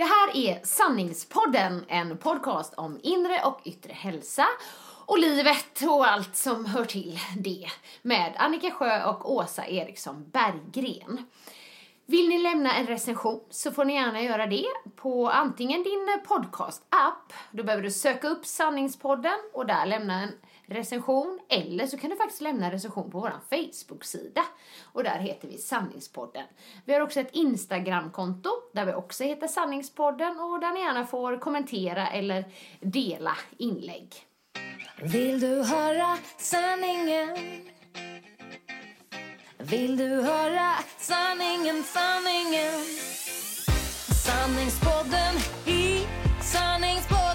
Det här är Sanningspodden, en podcast om inre och yttre hälsa och livet och allt som hör till det med Annika Sjö och Åsa Eriksson Berggren. Vill ni lämna en recension så får ni gärna göra det på antingen din podcast-app, då behöver du söka upp Sanningspodden och där lämna en recension eller så kan du faktiskt lämna en recension på vår Facebook-sida och där heter vi Sanningspodden. Vi har också ett Instagram-konto där vi också heter Sanningspodden och där ni gärna får kommentera eller dela inlägg. Vill du höra sanningen? Vill du höra sanningen, sanningen? Sanningspodden i sanningspodden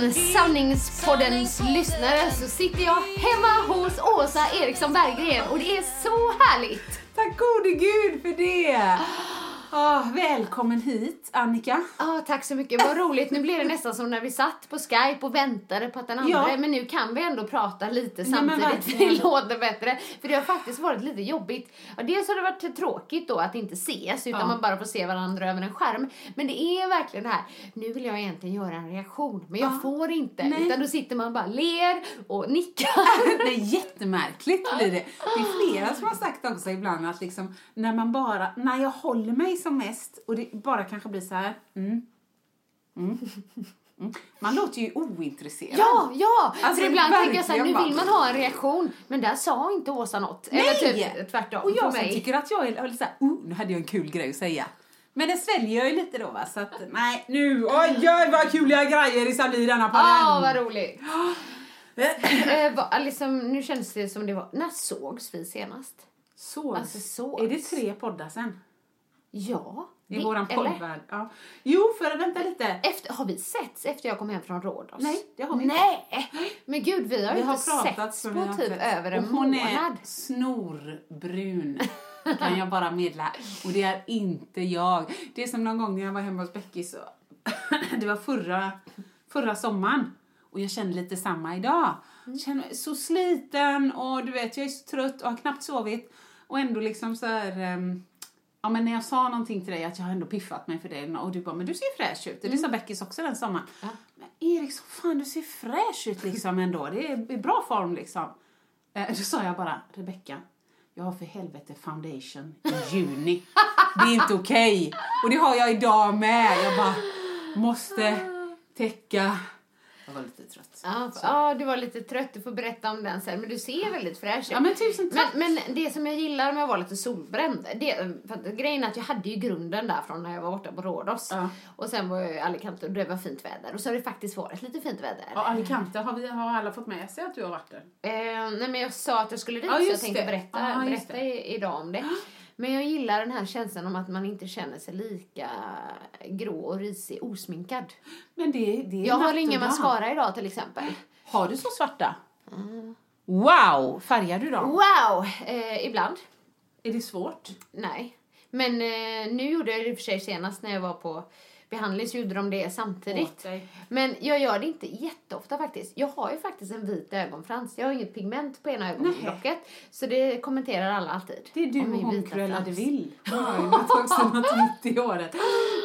Som Sanningspoddens lyssnare så sitter jag hemma hos Åsa Eriksson Berggren och det är så härligt! Tack gode gud för det! Oh, välkommen hit, Annika. Ja, tack så mycket. Vad roligt. Nu blev det nästan som när vi satt på Skype och väntade på att den andra, Ja. men nu kan vi ändå prata lite Nej, samtidigt. verkligen. det låter bättre. För det har faktiskt varit lite jobbigt. Ja, dels har det varit tråkigt då att inte ses, utan Ja. man bara får se varandra över en skärm. Men det är verkligen det här, nu vill jag egentligen göra en reaktion, men jag Ja. får inte. Nej. Utan då sitter man bara ler och nickar. Det är jättemärkligt blir det. Det är flera som har sagt också ibland att liksom, när man bara, när jag håller mig som mest och det bara kanske blir så här, mm, mm, mm. Man låter ju ointresserad. Ja, ja! Alltså, för ibland tänker jag så här, nu vill man ha en reaktion, men där sa inte Åsa något. Nej! Eller typ tvärtom Och jag som tycker att jag är lite såhär, oh, nu hade jag en kul grej att säga. Men det sväljer jag ju lite då va, så att nej nu, oj oj vad kuliga grejer det ska bli denna podden. Ja, vad roligt. eh, va, liksom, nu känns det som det var... När sågs vi senast? Så, Alltså, sågs. är det tre poddar sen? Ja. I det- våran poddvärld. Ja. Jo, för vänta lite. Efter, har vi setts efter jag kom hem från Rhodos? Nej, det har vi inte. Nej! Men gud, vi har Vi ju har inte pratat setts så på vi har typ sett. över en och hon månad. är snorbrun. kan jag bara meddela. Och det är inte jag. Det är som någon gång när jag var hemma hos Becky så det var förra, förra sommaren. Och jag känner lite samma idag. Mm. Känner mig så sliten och du vet, jag är så trött och har knappt sovit. Och ändå liksom så här... ehm, Ja men när jag sa någonting till dig att jag har ändå piffat mig för det och du bara men du ser fräsch ut. Det sa Beckis också den sommaren. Men Erik så fan du ser fräsch ut liksom ändå. Det är i bra form liksom. Eh, då sa jag bara Rebecka jag har för helvete foundation i juni. Det är inte okej. Och det har jag idag med. Jag bara måste täcka. Jag var lite trött. Ja, ja, du var lite trött. Du får berätta om den sen. Men du ser väldigt fräsch ut. Ja, men tusen tack. Men, men det som jag gillar med att vara lite solbränd, det, för att grejen är att jag hade ju grunden där från när jag var borta på Rhodos. Ja. Och sen var jag i Alicante och det var fint väder. Och så har det faktiskt varit lite fint väder. Ja, Alicante har, vi, har alla fått med sig att du har varit där. Eh, nej men jag sa att jag skulle dit Ja, så jag tänkte det. berätta, Ja, berätta i, idag om det. Men jag gillar den här känslan om att man inte känner sig lika grå och risig osminkad. Men det, det är Jag har ingen mascara idag till exempel. Har du så svarta? Wow! Färgar du dem? Wow! Eh, ibland. Är det svårt? Nej. Men eh, nu gjorde jag det i och för sig senast när jag var på, behandling så gjorde de det samtidigt. Men jag gör det inte jätteofta faktiskt. Jag har ju faktiskt en vit ögonfrans. Jag har inget pigment på ena ögonlocket. Så det kommenterar alla alltid. Det är du och hon Cruella de. Vil. Det har ju något också något mitt i året.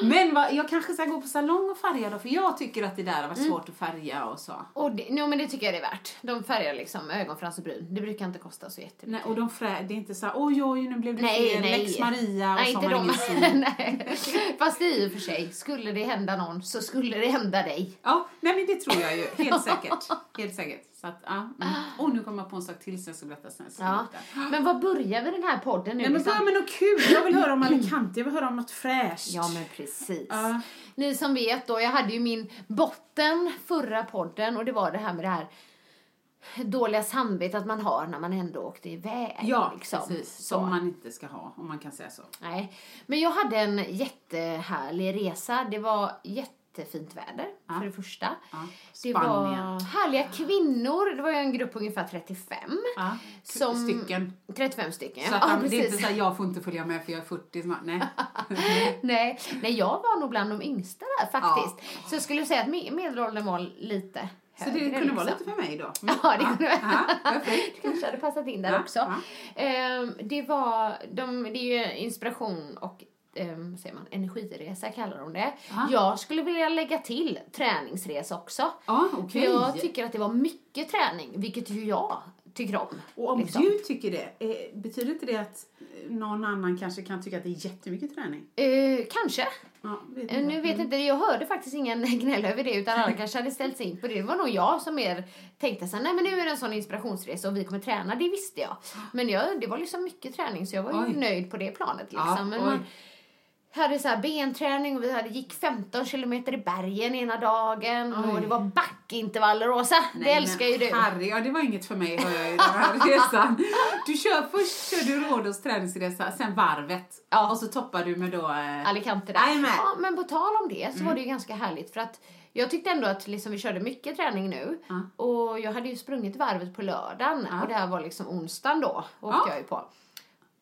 Men vad, jag kanske ska gå på salong och färga då, för jag tycker att det där har varit Mm. svårt att färga och så. Och det, no, men det tycker jag det är värt. De färgar liksom ögonfrans och bryn. Det brukar inte kosta så jättemycket. Nej, och de frä, det är inte så här, oj oj nu blev det Nej, fel, nej. Lex Maria och Nej, så har man de. ingen syn. Nej. Fast i och för sig, skulle det hända någon så skulle det hända dig. Ja, nej men det tror jag ju. Helt säkert. Helt säkert. Så att, ja. Mm. Och nu kommer jag på en sak till som jag ska berätta sen. Ja. Men vad börjar vi den här podden nu? Nej men liksom? börja med något kul. Jag vill höra om Alicante, jag vill höra om något fräscht. Ja men precis. Ja. Ni som vet då, jag hade ju min botten förra podden och det var det här med det här dåliga samvetet man har när man ändå åkte iväg. Ja, liksom. precis. Så. Som man inte ska ha, om man kan säga så. Nej. Men jag hade en jättehärlig resa. Det var jättefint väder, Ja. för det första. Ja. Det var härliga kvinnor. Det var ju en grupp på ungefär 35. Ja. Som- Stycken. 35 stycken. Så att ja, han, det är inte precis. så här, jag får inte följa med för jag är 40 snart. Nej. Nej, nej, jag var nog bland de yngsta där faktiskt. Så jag skulle säga att me- medelåldern var lite Så det kunde vara liksom. lite för mig då. Ja, det kunde perfekt. Det kanske hade passat in där Ja, också. ja. Ehm, det var, de, det är ju inspiration och um, säger man, energiresa kallar de det. Ja. Jag skulle vilja lägga till träningsresa också. För okej. jag tycker att det var mycket träning, vilket ju jag tycker om. Och om liksom. du tycker det, eh, betyder inte det att eh, någon annan kanske kan tycka att det är jättemycket träning? Eh, kanske. Ja, vet Eh, Nu vet inte, jag hörde faktiskt ingen gnäll över det utan alla kanske hade ställt sig in på det. Det var nog jag som mer tänkte så här, nej men nu är det en sån inspirationsresa och vi kommer träna, det visste jag. Men jag, det var liksom mycket träning så jag var ju Oj. nöjd på det planet liksom. Ja, hade så här benträning och vi hade, gick 15 kilometer i bergen ena dagen och Oj. det var backintervaller Åsa, det älskar ju du. Harry, ja det var inget för mig hör jag ju den här resan. Du kör, först kör du Rhodos träningsresa, sen varvet. Ja. Och så toppar du med då... Eh, Alicante där. Ja, men på tal om det så Mm. var det ju ganska härligt för att jag tyckte ändå att liksom vi körde mycket träning nu Ja. och jag hade ju sprungit varvet på lördagen Ja. och det här var liksom onsdagen då åkte Ja. jag ju på.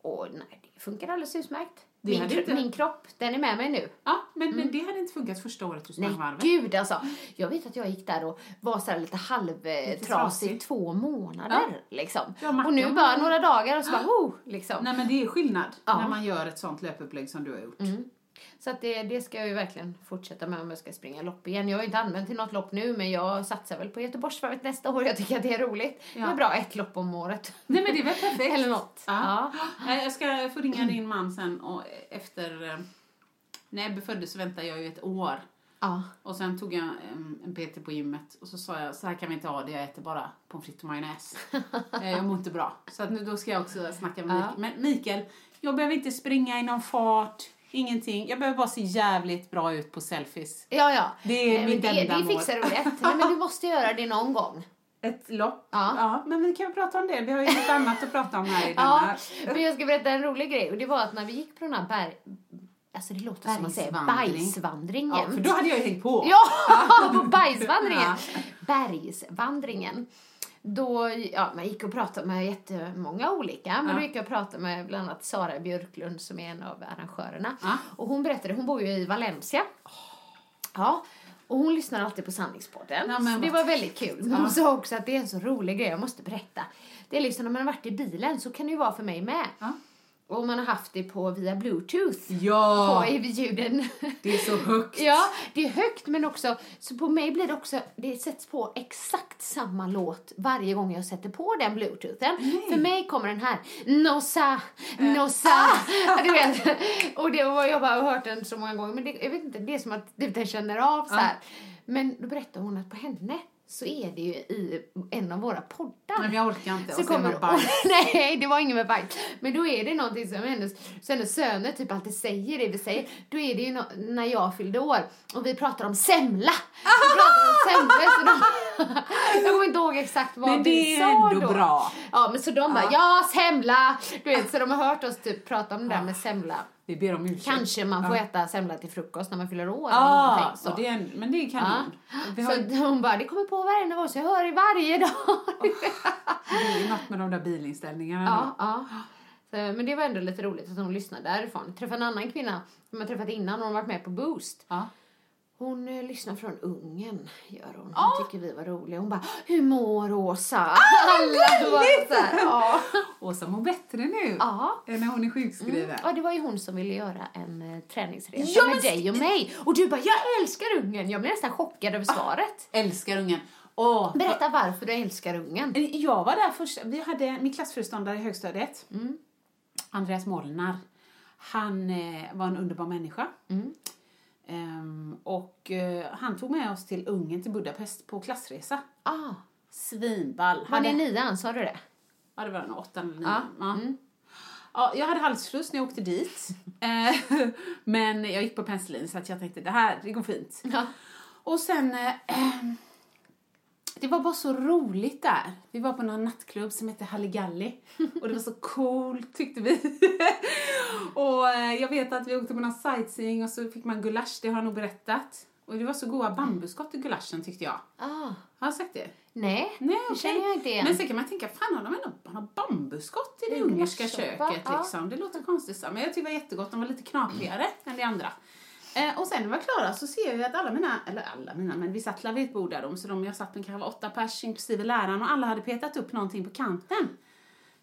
Och nej, det funkar alldeles utmärkt. Min, hade inte- min kropp, den är med mig nu. ja, men, men det hade inte funkat första året du Mm. Nej, gud alltså. Jag vet att jag gick där och var så lite halvtrasig trasig. i två månader. Liksom. Ja, och nu ja. bara några dagar och så bara, oh, liksom. Nej men det är skillnad Ja. Mm. när man gör ett sånt löpupplägg som du har gjort. Så att det, det ska jag ju verkligen fortsätta med om jag ska springa lopp igen. Jag har ju inte använt till något lopp nu men jag satsar väl på Göteborgsvarvet nästa år. Jag tycker att det är roligt. Det Ja. är bra ett lopp om året. Nej men det är väl perfekt. Eller något. Ja. Ja. Jag ska få ringa din man sen och efter... eh, När Ebbe föddes väntade jag ju ett år. Ja. Och sen tog jag en, PT på gymmet och så sa jag så här kan vi inte ha det, jag äter bara pommes frites och majonnäs. Eh, jag mår inte bra. Så att nu, då ska jag också snacka med. Mikael. Men Mikael, jag behöver inte springa i någon fart, ingenting. Jag behöver bara se jävligt bra ut på selfies. Ja, ja. Det är Nej, mitt det, enda det mål. fixar du rätt. Nej, men du måste göra det någon gång. Ett lopp? Ja. men vi kan prata om det. Vi har ju något annat att prata om här i Ja, denna. men jag ska berätta en rolig grej. Och det var att när vi gick på den här berg... Alltså det låter som man säger bajsvandringen. Ja, för då hade jag hängt på. Ja, på bergsvandringen. Ja. Bergsvandringen. Då, ja, man gick och pratade med jättemånga olika. Men Ja. då gick jag och pratade med bland annat Sara Björklund som är en av arrangörerna. Ja. Och hon berättade, hon bor ju i Valencia. Ja. Och hon lyssnar alltid på Sanningspodden. Ja, men så det var väldigt kul. Men hon sa också att det är en så rolig grej, jag måste berätta. Det är liksom när man har varit i bilen så kan det ju vara för mig med. Ja. Och man har haft det på via bluetooth. Ja, På i ljuden. det är så högt. Ja, det är högt men också, så på mig blir det också, det sätts på exakt samma låt varje gång jag sätter på den bluetoothen. För mig kommer den här, Nossa, Nossa, du vet. Och det var, jag bara har hört den så många gånger men det, jag vet inte, det är som att den känner av så här. Men då berättar hon att på henne så är det ju i en av våra poddar. Nej, men jag orkar inte. Så och kommer, bajs. nej, det var inget med bajs. Men då är det någonting som hennes, så hennes söner typ alltid säger det vi säger. Då är det ju no, när jag fyllde år och vi pratar om semla. Vi pratar om semla. Så de, jag kommer inte ihåg exakt vad Men det vi är sa ändå då. bra. Ja, men så de bara, ja semla. Du vet, så de har hört oss typ prata om det där med semla. Vi ber om ursäkt. Kanske man får ja. äta semla till frukost när man fyller år. Ja, så. det är, men det är kanon. Vi har, Så hon bara, det kommer på varenda år så jag hör det varje dag. det är ju något med de där bilinställningarna. Ja, ja. Så, men det var ändå lite roligt att hon lyssnade därifrån. Jag träffade en annan kvinna som jag träffat innan och hon varit med på Boost. Ja. Hon eh, lyssnar från Ungern, gör hon. Hon Ja. tycker vi var roliga. Hon bara, hur mår Åsa? Ah, Alla var så här. Åsa mår bättre nu Ja. än när hon är sjukskriven. ja, det var ju hon som ville göra en eh, träningsresa Ja, med men dig och mig. Och du bara, jag älskar Ungern. Jag blev nästan chockad över svaret. Älskar ungen. Åh, Berätta varför du älskar Ungern. Jag var där först. Vi hade min klassföreståndare i högstadiet. Mm. Andreas Molnar. Han eh, var en underbar människa. Mm. Ehm, och eh, han tog med oss till Ungern, till Budapest, på klassresa. Ah, Svinball. var Hade- det nian, sa du det? Ja, det var en åtta eller. Ja. Ja. Mm. Ja, jag hade halsfluss när jag åkte dit. Eh, Men jag gick på penicillin så att jag tänkte det här, det går fint. Ja. Och sen, ehm, det var bara så roligt där. Vi var på någon nattklubb som hette Halligalli och det var så coolt tyckte vi. och eh, jag vet att vi åkte på någon sightseeing och så fick man gulasch, det har jag nog berättat. Och det var så goda bambuskott i gulaschen tyckte jag. Ah, Har jag sagt det? nej, Nej, det okej. känner jag inte igen. Men sen kan man tänka, fan har de ändå bambuskott i det ungerska köket ja. liksom. Det låter konstigt så, men jag tyckte det var jättegott. De var lite knapigare än de andra. Eh, och sen när vi var klara så ser jag att alla mina, eller alla mina, men vi satt vid ett bord där de, så de jag satt med kanske var åtta pers inklusive läraren och alla hade petat upp någonting på kanten.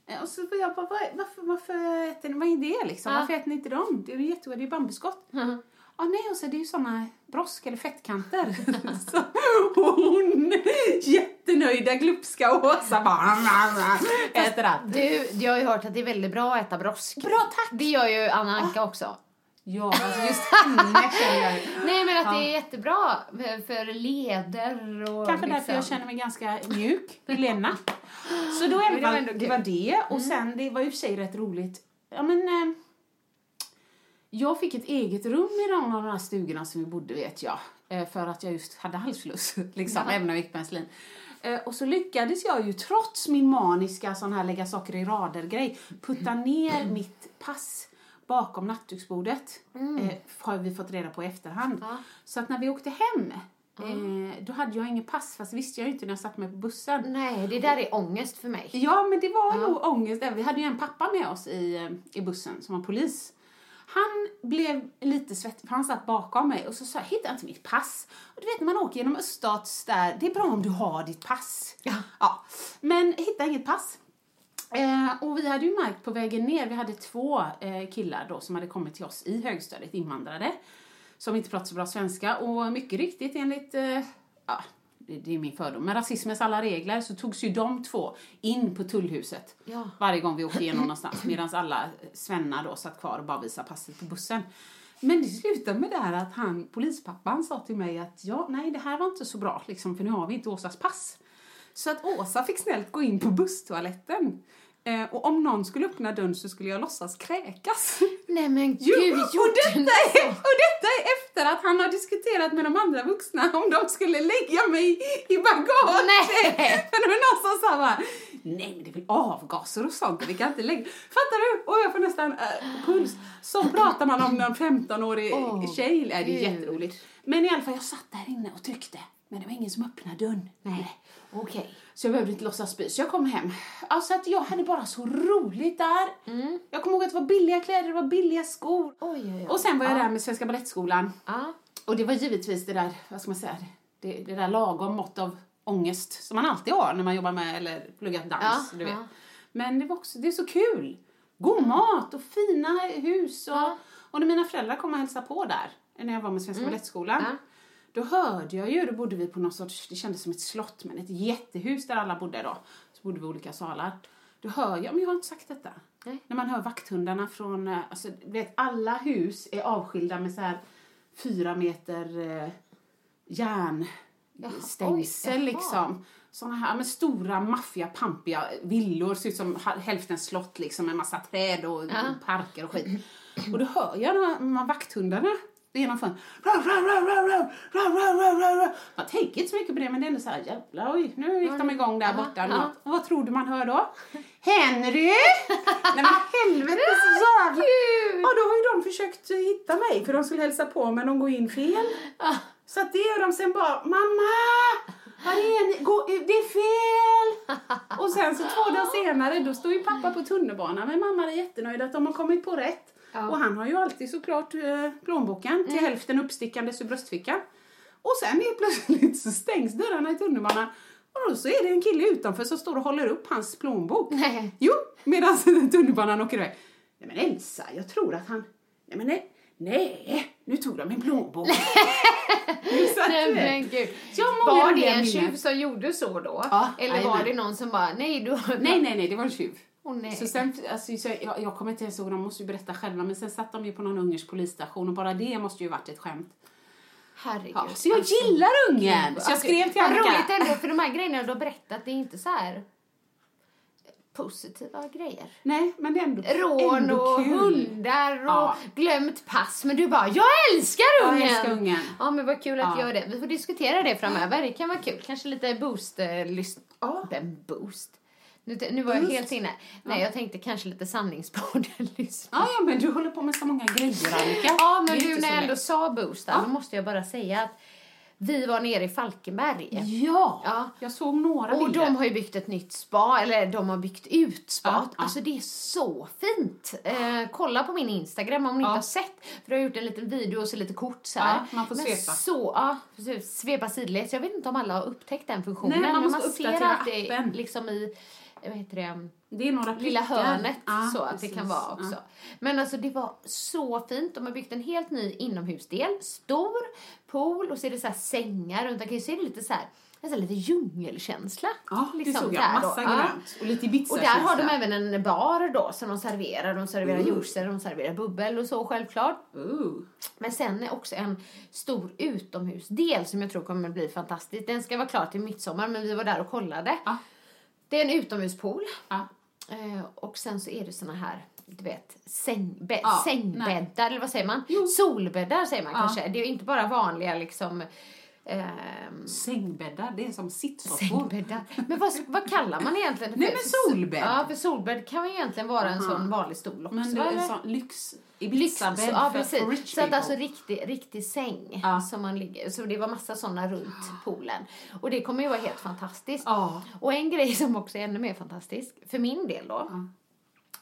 Eh, och så var jag bara, vad, varför, varför äter ni, vad är det liksom? Ja. Varför äter ni inte dem? Det är ju jättegott, det är bambuskott. Ja, nej, och så det är ju såna brosk eller fettkanter. så, och hon, jättenöjda, glupska Åsa bara äter allt. Du, jag har ju hört att det är väldigt bra att äta brosk. Bra, tack! Det gör ju Anna Anka också. Ja, alltså just henne känner jag ju. Nej, men att Ja. det är jättebra för, leder och Kanske liksom. därför jag känner mig ganska mjuk i lederna. Så då i alla det var det kul. var det. Och sen, det var i och för sig rätt roligt. Ja, men... Eh, jag fick ett eget rum i någon av de här stugorna som vi bodde, vet jag. Eh, för att jag just hade halsfluss, liksom, även när jag gick penicillin. Eh, och så lyckades jag ju, trots min maniska sån här lägga saker i rader-grej, putta ner mitt pass bakom nattduksbordet. Eh, har vi fått reda på i efterhand. Ja. Så att när vi åkte hem, eh, då hade jag inget pass, fast visste jag inte när jag satte mig på bussen. Nej, det där är ångest för mig. Ja, men det var nog ångest. Vi hade ju en pappa med oss i, eh, i bussen som var polis. Han blev lite svettig, för han satt bakom mig och så sa jag, hittar inte mitt pass. Och du vet när man åker genom öststats där, det är bra om du har ditt pass. Ja. ja. Men hittade inget pass. Eh, och vi hade ju märkt på vägen ner, vi hade två eh, killar då som hade kommit till oss i högstadiet, invandrare, som inte pratade så bra svenska. Och mycket riktigt enligt, eh, ja, det, det är min fördom, men rasismens alla regler så togs ju de två in på tullhuset Ja. varje gång vi åkte igenom någonstans medan alla svennar då satt kvar och bara visade passet på bussen. Men det slutade med det här att han, polispappan sa till mig att ja, nej det här var inte så bra liksom för nu har vi inte Åsas pass. Så att Åsa fick snällt gå in på busstoaletten. Eh, och om någon skulle öppna dörren så skulle jag låtsas kräkas. Nej men Jo, gud, och, gjorde detta är, och detta är efter att han har diskuterat med de andra vuxna om de skulle lägga mig i bagaget. Nej. Men det var någon som sa bara, nej men det är väl avgaser och sånt, vi kan inte lägga... Fattar du? Och jag får nästan äh, puls. Så pratar man om någon 15-årig Åh, tjej. Nej, det är jätteroligt. Men i alla fall, jag satt där inne och tryckte. Men det var ingen som öppnade dörren. Nej, okej. Så jag behövde inte låtsas spy. Så jag kom hem. Alltså att jag hade bara så roligt där. Jag kommer ihåg att det var billiga kläder, det var billiga skor. Oj, oj, oj. Och sen var jag Ja. där med Svenska Balettskolan. Ja. Och det var givetvis det där, vad ska man säga, det, det där lagom mått av ångest som man alltid har när man jobbar med eller pluggat dans. Ja, du vet. ja. Men det var också, det är så kul. God mat och fina hus. Och, Ja. och när mina föräldrar kom och hälsade på där, när jag var med Svenska Balettskolan. Mm. Då hörde jag ju, då bodde vi på något sorts, det kändes som ett slott, men ett jättehus där alla bodde då. Så bodde vi i olika salar. Då hör jag, men jag har inte sagt detta. Nej. När man hör vakthundarna från, eh, alltså vet alla hus är avskilda med så här fyra meter eh, järnstängsel oj, jaha. liksom. Såna här med stora maffiga pampiga villor, ser ut som hälften slott liksom med massa träd och Ja. parker och skit. Och då hör jag de här vakthundarna det ena fan. Man tänker inte så mycket på det, men det är ändå så här, jävlar, oj, nu gick de igång där borta. Aha. Och vad tror du man hör då? Henry! Nej men helvete så. Ja, då har ju de försökt hitta mig, för de skulle hälsa på, men de går in fel. Så det gör de sen bara, mamma! Är? Gå, det är fel! Och sen så två dagar senare, då står ju pappa på tunnelbanan men mamma är jättenöjd att de har kommit på rätt. Ja. Och han har ju alltid såklart eh, plånboken till hälften uppstickandes ur bröstfickan. Och sen helt plötsligt så stängs dörrarna i tunnelbanan och då så är det en kille utanför som står och håller upp hans plånbok. Nej. Jo, medan tunnelbanan åker iväg. Nej men Elsa, jag tror att han... Nej men nej, nej nu tog de min plånbok. Nej men gud. Jag Var det en tjuv som gjorde så då? Ja, Eller var det någon som bara, nej du har... Nej, nej, nej, det var en tjuv. Nej. Så sen, alltså, så jag, jag kommer inte ens ihåg, de måste ju berätta själva, men sen satt de ju på någon ungersk polisstation och bara det måste ju varit ett skämt. Herregud. Ja, så jag gillar ungen! Så jag skrev till Annika. roligt ändå, för de här grejerna du har berättat, det är inte så här positiva grejer. Nej, men det är ändå, Rån ändå och kul. hundar och Ja. glömt pass. Men du bara, jag älskar Jag ungen! älskar ungen. Ja men vad kul att Ja. göra det. Vi får diskutera det framöver. Det kan vara kul. Kanske lite boost eh, Ja. Boost. Nu, nu var jag Boost. helt inne. Nej jag tänkte kanske lite sanningspodden lyssna. Ja, ja, men du håller på med så många grejer, Annika. Ja men Det du när jag ändå sa boost då måste jag bara säga att vi var nere i Falkenberg. Ja, Ja. jag såg några Och bilder. de har ju byggt ett nytt spa, eller de har byggt ut spat. Ja, ja. Alltså det är så fint. Eh, kolla på min Instagram om ni Ja. inte har sett. För jag har gjort en liten video och så lite kort så här. Ja, man får Men svepa. Så, ja, precis. svepa sidledes. Jag vet inte om alla har upptäckt den funktionen. Nej, man men måste man ser alltid appen. liksom i, vad heter det? Det är några lilla hörnet Ja, så att precis. det kan vara också. Ja. Men alltså det var så fint. De har byggt en helt ny inomhusdel. Stor pool och så är det så sängar runt omkring. Så är det lite så här, nästan lite djungelkänsla. Ja, det Liksom såg så jag. Massa grönt. Och lite ibiza Och där har de även en bar då som de serverar. De serverar Mm. juicer, de serverar bubbel och så självklart. Ooh. Men sen är också en stor utomhusdel som jag tror kommer bli fantastisk. Den ska vara klar till midsommar men vi var där och kollade. Det är en utomhuspool. Ja. Eh, och sen så är det såna här, du vet, säng, bä, Ja, sängbäddar, eller vad säger man? Jo. Solbäddar säger man Ja. kanske. Det är inte bara vanliga liksom ehm, Sängbäddar, det är som sittsoffor. sängbäddar. Men vad, vad kallar man egentligen Nej, för? men solbädd. Ja, för solbädd kan ju egentligen vara en Aha. sån vanlig stol också. Men det är en sån lyx... Lyx, Ibiza-bädd så, ja, för, precis. rich så att alltså riktig, riktig säng Ja. som man ligger, så det var massa sådana runt poolen. Och det kommer ju vara helt fantastiskt. Ja. Och en grej som också är ännu mer fantastisk, för min del då,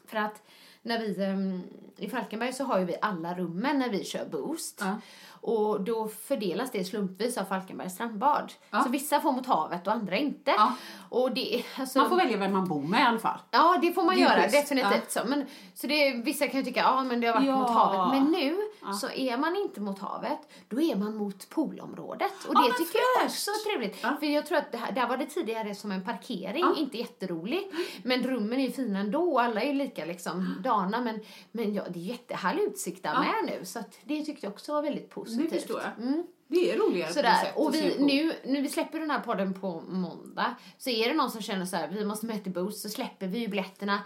för att när vi, ehm, i Falkenberg så har ju vi alla rummen när vi kör boost. Ja. Och då fördelas det slumpvis av Falkenbergs strandbad. Ja. Så vissa får mot havet och andra inte. Ja. Och det, alltså, Man får välja vem man bor med i alla fall. Ja, det får man Det göra, schysst, definitivt. Så. Men, så det, vissa kan ju tycka, ja men det har varit Ja. mot havet. Men nu så är man inte mot havet, då är man mot poolområdet. Och Ja, det tycker jag fräscht. också är trevligt. Ja. För jag tror att här, där var det tidigare som en parkering, Ja. inte jätterolig. Men rummen är ju fina ändå, alla är ju lika liksom dana. Men, men ja, det är jättehärlig utsikt där Ja. med nu. Så det tyckte jag också var väldigt positivt. Det förstår jag. Mm. Det är roligare Sådär. koncept Och vi, nu, nu vi släpper den här podden på måndag, så är det någon som känner så här, vi måste med till Boost, så släpper vi ju biljetterna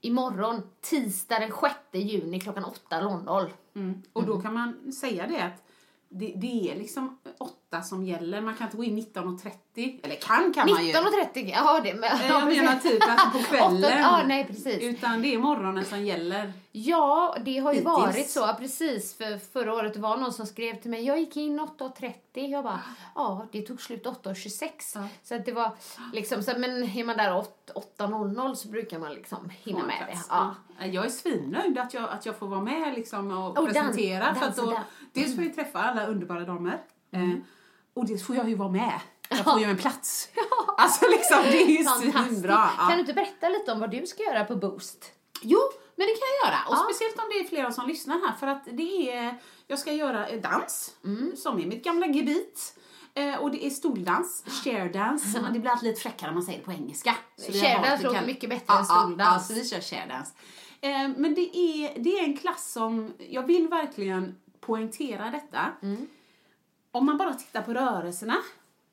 imorgon, tisdag den 6 juni klockan 8.00. Mm. Och då kan man säga det att det, det är liksom åtta som gäller. Man kan inte gå in 19.30. Eller kan kan man ju. 19.30, ja det men, Eh, Jag menar typ alltså på kvällen. Åtta- ja, nej precis. Utan det är morgonen som gäller. Ja, det har ju Hittills. varit så, precis. För förra året var någon som skrev till mig, jag gick in 8.30. Jag bara, ja, det tog slut 8.26. Ja. Så att det var liksom, så, men är man där 8 8.00 så brukar man liksom hinna med det. Ja. Ja. Jag är svinnöjd att jag, att jag får vara med liksom och Och presentera. dan- för att då, dels får jag träffa alla underbara damer. Mm. Och dels får jag ju vara med. Jag får ju en plats. Alltså liksom, det är ju svinbra. Ja. Kan du inte berätta lite om vad du ska göra på Boost? Jo, men det kan jag göra. Och Ja. speciellt om det är flera som lyssnar här. För att det är, jag ska göra eh, dans, Mm. som är mitt gamla gebit. Eh, och det är stoldans, share dance. Men det blir alltid lite fräckare om man säger det på engelska. Så vi har Share valt dance det låter kan- mycket bättre Ja, än stoldans. Ja, så vi kör share dance. Eh, men det är, det är en klass som, jag vill verkligen poängtera detta. Mm. Om man bara tittar på rörelserna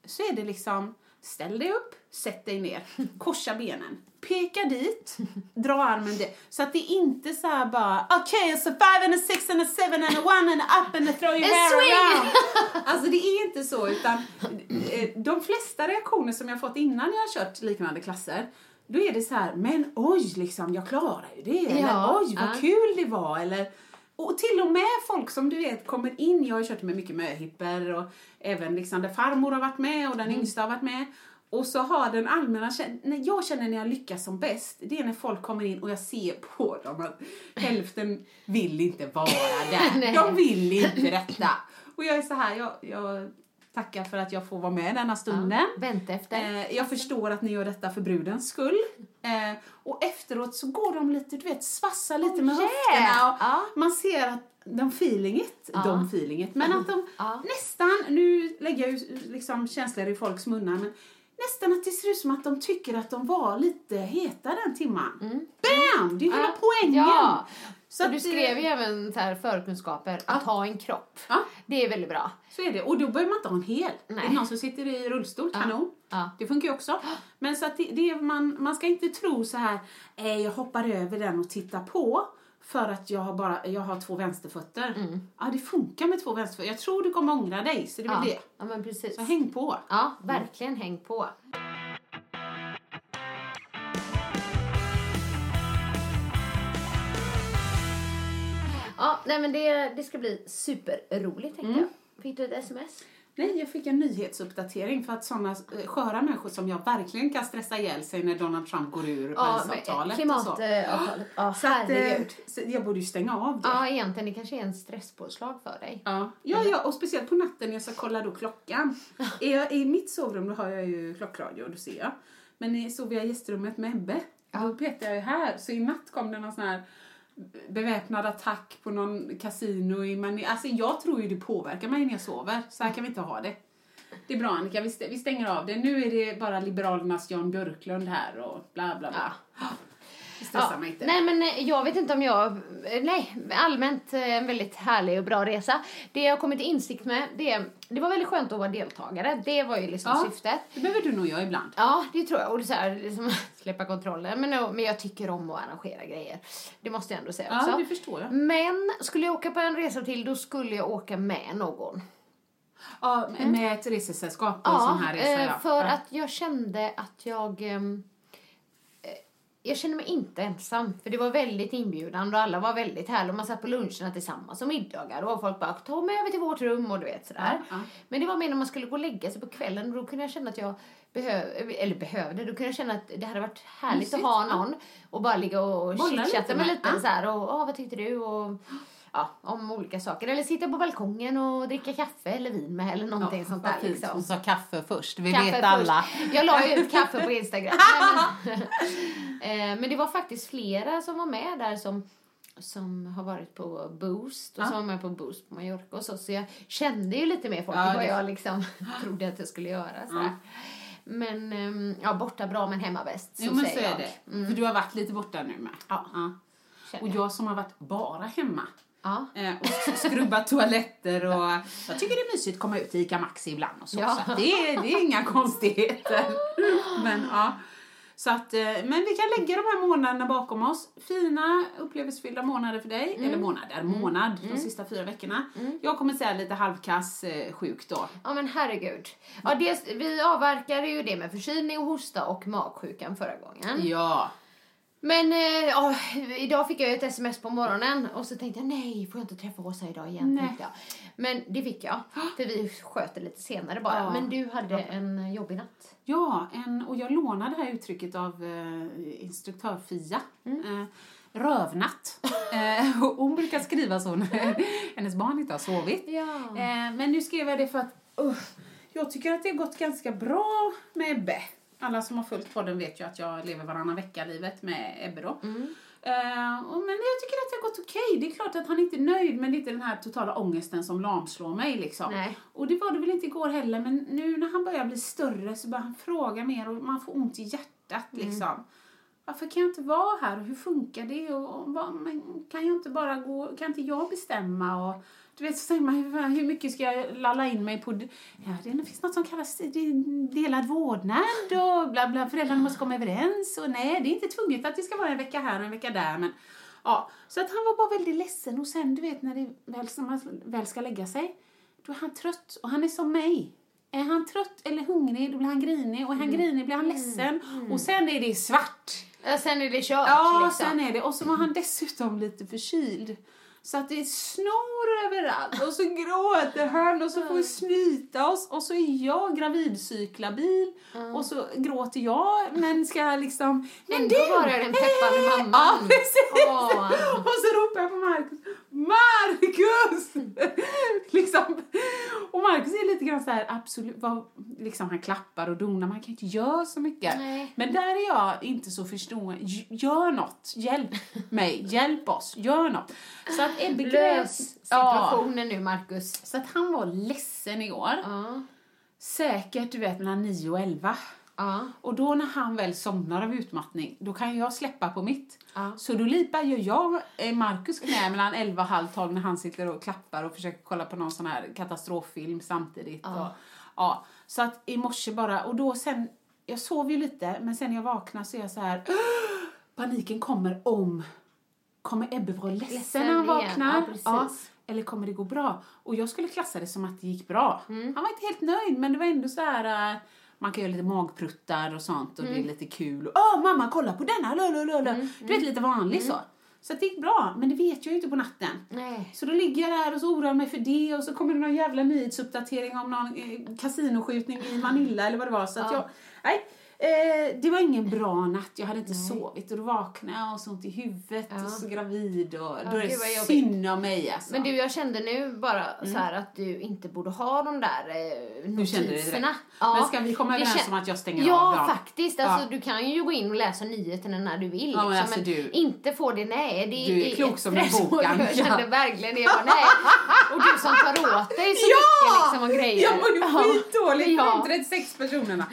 så är det liksom ställ dig upp, sätt dig ner, korsa benen, peka dit, dra armen dit. Så att det är inte så här bara okej, okay, so five and a six and a seven and a one and a up and a throw your hair swing! around. Alltså det är inte så utan eh, de flesta reaktioner som jag fått innan jag har kört liknande klasser då är det så här, men oj liksom, jag klarar ju det. Eller Ja, oj, vad ja. kul det var. Eller, och till och med folk som du vet kommer in, jag har kört med mycket möhipper och även liksom där farmor har varit med och den Mm. yngsta har varit med. Och så har den allmänna, när jag känner när jag lyckas som bäst, det är när folk kommer in och jag ser på dem att hälften vill inte vara där. De vill inte detta. Och jag är så här, jag, jag tacka för att jag får vara med denna stunden. Vänta efter. Eh, jag förstår att ni gör detta för brudens skull. Eh, och efteråt så går de lite, du vet, svassar lite Oh, med yeah. höfterna. Och Ja. Man ser att de feelinget, de feelinget, men att de Ja. nästan, nu lägger jag ju liksom känslor i folks munnar, men nästan att det ser ut som att de tycker att de var lite heta den timman. Bam! Det är hela Mm. Ja. poängen. Ja. Så och du skrev ju även så här förkunskaper, att ha en kropp. Ja. Det är väldigt bra. Så är det. Och då behöver man inte ha en hel. Nej. Är det någon som sitter i rullstol, kanon. Ja. Det funkar ju också. Men så att det, det är, man, man ska inte tro så här, eh, jag hoppar över den och tittar på för att jag har, bara, jag har två vänsterfötter. Ja, det funkar med två vänsterfötter. Jag tror du kommer ångra dig, så det är väl det. ja, men precis. Så häng på. Ja, verkligen häng på. Ja, nej men det, det ska bli superroligt tänkte Mm. jag. Fick du ett sms? Nej, jag fick en nyhetsuppdatering för att sådana eh, sköra människor som jag verkligen kan stressa ihjäl sig när Donald Trump går ur Parisavtalet och så. klimatavtalet. Ja, eh, herregud. så jag borde ju stänga av det. Ja, egentligen det kanske är en stresspåslag för dig. Ja, ja, ja, och speciellt på natten när jag ska kolla då klockan. Är jag, I mitt sovrum då har jag ju klockradio, då ser jag. Men sover jag i gästrummet med Ebbe, då petar jag ju här. Så i natt kom det någon sån här beväpnad attack på någon kasino i Mani- Alltså jag tror ju det påverkar mig när jag sover. Så här kan vi inte ha det. Det är bra Annika, vi, stänger av det. Nu är det bara Liberalernas Jan Björklund här och bla bla bla. Ja stressar mig inte. Nej men eh, jag vet inte om jag, eh, nej allmänt eh, en väldigt härlig och bra resa. Det jag har kommit till insikt med, det, det var väldigt skönt att vara deltagare. Det var ju liksom Ja. syftet. Det behöver du nog göra ibland. Ja, det tror jag. Och så här, liksom, släppa kontrollen. Men, men jag tycker om att arrangera grejer. Det måste jag ändå säga också. Ja, det förstår jag. Men skulle jag åka på en resa till, då skulle jag åka med någon. Ja, med ett resesällskap på en sån här resa. ja. för ja. att jag kände att jag... eh, jag kände mig inte ensam, för det var väldigt inbjudande och alla var väldigt härliga. Man satt på luncherna tillsammans och middagar och folk bara ta mig över till vårt rum och du vet sådär. Ja, ja. Men det var mer när man skulle gå och lägga sig på kvällen och då kunde jag känna att jag behöv, eller behövde, då kunde jag känna att det hade varit härligt Mysigt, att ha någon och bara ligga och chitchatta med lite ja. så här och "Åh, vad tyckte du och ja, om olika saker. Eller sitta på balkongen och dricka kaffe eller vin med eller någonting sånt där liksom. Hon sa kaffe först, vi Kaffe vet först. alla. Jag la ju ut kaffe på Instagram. Men, eh, men det var faktiskt flera som var med där som, som har varit på Boost och som var med på Boost på Mallorca och så. Så jag kände ju lite mer folk Ja, än vad jag liksom trodde att jag skulle göra. Sådär. Men ehm, ja, borta bra men hemma bäst. Så Jo men så är jag. det. För du har varit lite borta nu med. Ja. Och Känner jag. jag som har varit bara hemma. Ja. Eh, och skrubbat toaletter och jag tycker det är mysigt att komma ut till Ica Maxi ibland och så. Ja. så det, är, det är inga konstigheter. Men ja. Så att, eh, men vi kan lägga de här månaderna bakom oss. Fina upplevelsefyllda månader för dig. Mm. Eller månader, månad. De sista fyra veckorna. Jag kommer säga lite halvkass eh, sjuk då. Ja men herregud. Ja, det, vi avverkade ju det med förkylning och hosta och magsjukan förra gången. Ja. Men eh, idag fick jag ett sms på morgonen och så tänkte jag nej, får jag inte träffa Åsa idag igen? Nej. Tänkte jag. Men det fick jag, för vi sköt det lite senare bara. Ja. Men du hade en jobbig natt. Ja, en, och jag lånade det här uttrycket av eh, instruktör Fia. Eh, rövnatt. eh, hon brukar skriva så när hennes barn inte har sovit. Ja. Eh, men nu skrev jag det för att uh, jag tycker att det har gått ganska bra med Ebbe. Alla som har följt podden vet ju att jag lever varannan vecka-livet med Ebbe då. Eh, och, men jag tycker att det har gått okej. Det är klart att han inte är nöjd men det är inte den här totala ångesten som lamslår mig liksom. Nej. Och det var det väl inte igår heller men nu när han börjar bli större så börjar han fråga mer och man får ont i hjärtat liksom. Varför kan jag inte vara här och hur funkar det och, och men kan jag inte bara gå, kan inte jag bestämma och du vet så tänker man hur, hur mycket ska jag lalla in mig på, ja det finns något som kallas det- delad vårdnad och bla bla, föräldrarna måste komma överens och nej det är inte tvunget att det ska vara en vecka här och en vecka där men ja, så att han var bara väldigt ledsen och sen du vet när det väl, när man väl ska lägga sig då är han trött och han är som mig. Är han trött eller hungrig då blir han grinig och är han grinig blir han ledsen och sen är det svart. Ja, sen är det kört Ja, liksom. sen är det. Och så var han dessutom lite förkyld. Så att det är snor överallt och så gråter han och så får vi snyta oss och så är jag gravidcyklabil och så gråter jag men ska liksom... Men Ändå var det den peppande mamman. Ja, precis! Åh. Och så ropar jag på Marcus. Marcus! liksom. Och Marcus är lite grann så här, absolut, vad, liksom han klappar och donar, man kan inte göra så mycket. Nej. Men där är jag inte så förstående. Gör något, hjälp mig, hjälp oss, gör något. Så att Ebbe Lös Ja, situationen nu, Marcus. så att han var ledsen igår. Ja. Säkert, du vet, mellan 9 och 11. Ja. Och då när han väl somnar av utmattning, då kan jag släppa på mitt. Ja. Så då lipar ju jag eh, Markus knä mellan 11 och halv 12 när han sitter och klappar och försöker kolla på någon sån här katastroffilm samtidigt. Och, ja. Så att i morse bara, och då sen, jag sov ju lite, men sen när jag vaknar så är jag så här, paniken kommer om, kommer Ebbe vara ledsen, Ledsen när han vaknar? ja, eller kommer det gå bra? Och jag skulle klassa det som att det gick bra. Mm. Han var inte helt nöjd, men det var ändå så här, eh, man kan göra lite magpruttar och sånt och Mm. det är lite kul. Och, Åh mamma kolla på denna, lulululu. Du vet lite vanligt så. Så att det gick bra, men det vet jag ju inte på natten. Nej. Så då ligger jag där och så oroar jag mig för det och så kommer det någon jävla nyhetsuppdatering om någon eh, kasinoskjutning i Manila eller vad det var. Så att jag, nej, eh, det var ingen bra natt. Jag hade inte sovit och då vaknade jag och så ont i huvudet och så gravid och då är det synd om mig alltså. Men du, jag kände nu bara så här att du inte borde ha de där eh, notiserna. direkt. Men ska vi komma överens kän- om att jag stänger ja, av dem? faktiskt. Alltså, Ja. Du kan ju gå in och läsa nyheterna när du vill. Ja, men liksom, alltså, men du- inte få det, nej. Det Du är klok som en bokan. Jag kände Ja. verkligen det. Bara, nej. Och du som tar åt dig så mycket liksom, och grejer. Jag mår ju Ja. skitdåligt Ja. med de 36 personerna.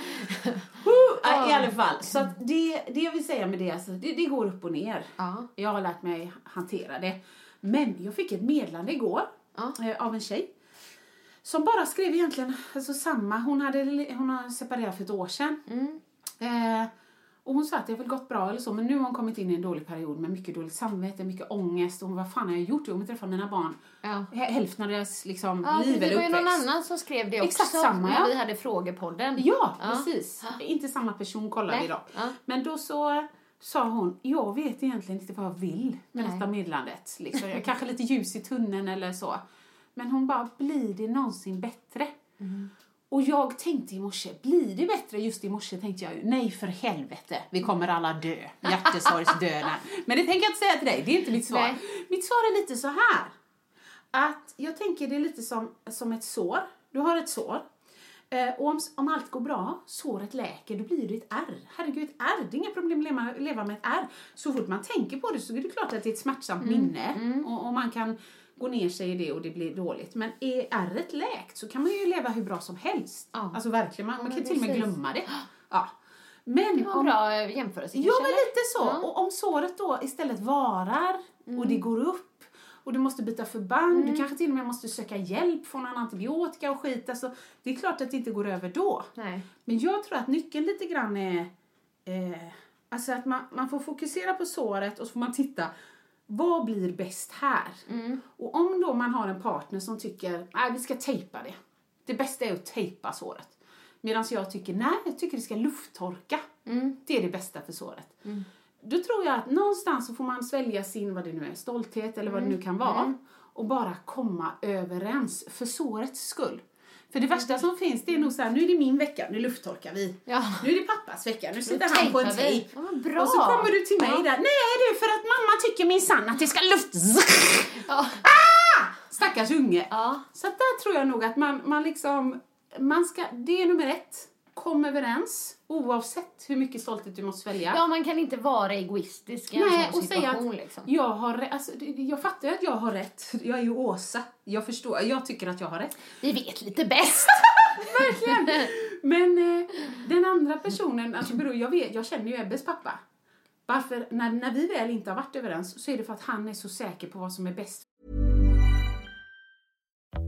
I alla fall, så att det, det jag vill säga med det, alltså, det, det går upp och ner. Ja. Jag har lärt mig hantera det. Men jag fick ett meddelande igår Ja. eh, av en tjej. Som bara skrev egentligen alltså samma. Hon, hade, hon har separerat för ett år sedan. Mm. Eh, och hon sa att det har väl gått bra eller så, men nu har hon kommit in i en dålig period med mycket dåligt samvete, mycket ångest. Och hon, vad fan har jag gjort? Jo, hon träffade mina barn. Ja. Hä- Hälften av deras liksom, Ja, liv det eller var ju någon uppväxt. annan som skrev det också. Exakt samma, när ja. vi hade frågepodden. Ja, Ja. precis. Inte samma person kollar Nej, vi då. ja. Men då så sa hon, jag vet egentligen inte vad jag vill med Nej. detta meddelandet. Liksom. Kanske lite ljus i tunneln eller så. Men hon bara, blir det någonsin bättre? Mm. Och jag tänkte i morse, blir det bättre? Just i morse tänkte jag ju, nej för helvete, vi kommer alla dö. Hjärtesorgsdöden. Men det tänker jag inte säga till dig, det är inte mitt svar. Nej. Mitt svar är lite så här. Att jag tänker det är lite som, som ett sår. Du har ett sår. Eh, och om, om allt går bra, såret läker, då blir det ett ärr. Herregud, ett ärr, det är inga problem att leva, leva med ett ärr. Så fort man tänker på det så är det klart att det är ett smärtsamt minne. Och, och man kan gå ner sig i det och det blir dåligt. Men är ärret läkt så kan man ju leva hur bra som helst. Ja. Alltså verkligen, man, man kan till och med precis. glömma det. Ja. Men Det var en om, bra eh, jämförelse Ja, men lite så. Ja. Och om såret då istället varar och Mm. det går upp och du måste byta förband, du kanske till och med måste söka hjälp, få någon antibiotika och skit. Alltså, det är klart att det inte går över då. Nej. Men jag tror att nyckeln lite grann är eh, alltså att man, man får fokusera på såret och så får man titta vad blir bäst här? Mm. Och om då man har en partner som tycker nej vi ska tejpa det. Det bästa är att tejpa såret. Medan jag tycker nej, jag tycker det ska lufttorka. Mm. Det är det bästa för såret. Då tror jag att någonstans så får man svälja sin, vad det nu är, stolthet eller vad Mm. det nu kan vara. Och bara komma överens för sårets skull. För det värsta som finns det är nog så här, nu är det min vecka, nu lufttorkar vi. Ja. Nu är det pappas vecka, nu sitter han på en tejp. Ja, bra. Och så kommer du till mig Ja. där, nej du för att mamma tycker minsann att det ska luft... Ja. Stackars unge. Ja. Så där tror jag nog att man, man liksom, man ska, det är nummer ett. Kom överens, oavsett hur mycket stolthet du måste svälja. ja, man kan inte vara egoistisk i en Nej, sån och säga att liksom. jag har. Alltså, jag fattar att jag har rätt. Jag är ju Åsa. Jag förstår. Jag tycker att jag har rätt. Vi vet lite bäst. Verkligen. Men eh, den andra personen, alltså beror, jag, vet, jag känner ju Ebbes pappa. Varför, när, när vi väl inte har varit överens så är det för att han är så säker på vad som är bäst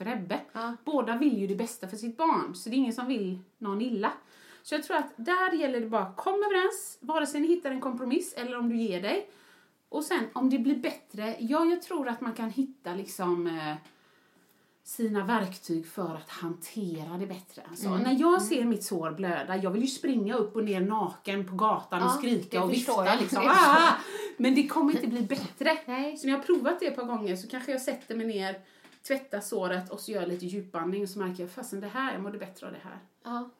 för Ebbe. Båda vill ju det bästa för sitt barn, så det är ingen som vill någon illa. Så jag tror att där gäller det bara att komma överens, vare sig ni hittar en kompromiss eller om du ger dig. Och sen om det blir bättre, ja jag tror att man kan hitta liksom eh, sina verktyg för att hantera det bättre. Alltså, Mm. När jag ser mitt sår blöda, jag vill ju springa upp och ner naken på gatan och Ja, skrika det och vifta liksom. Ah! Men det kommer inte bli bättre. Nej. Så när jag har provat det ett par gånger så kanske jag sätter mig ner, tvättar såret och så gör jag lite djupandning och så märker jag fasen det här, jag mådde bättre av det här. Ja.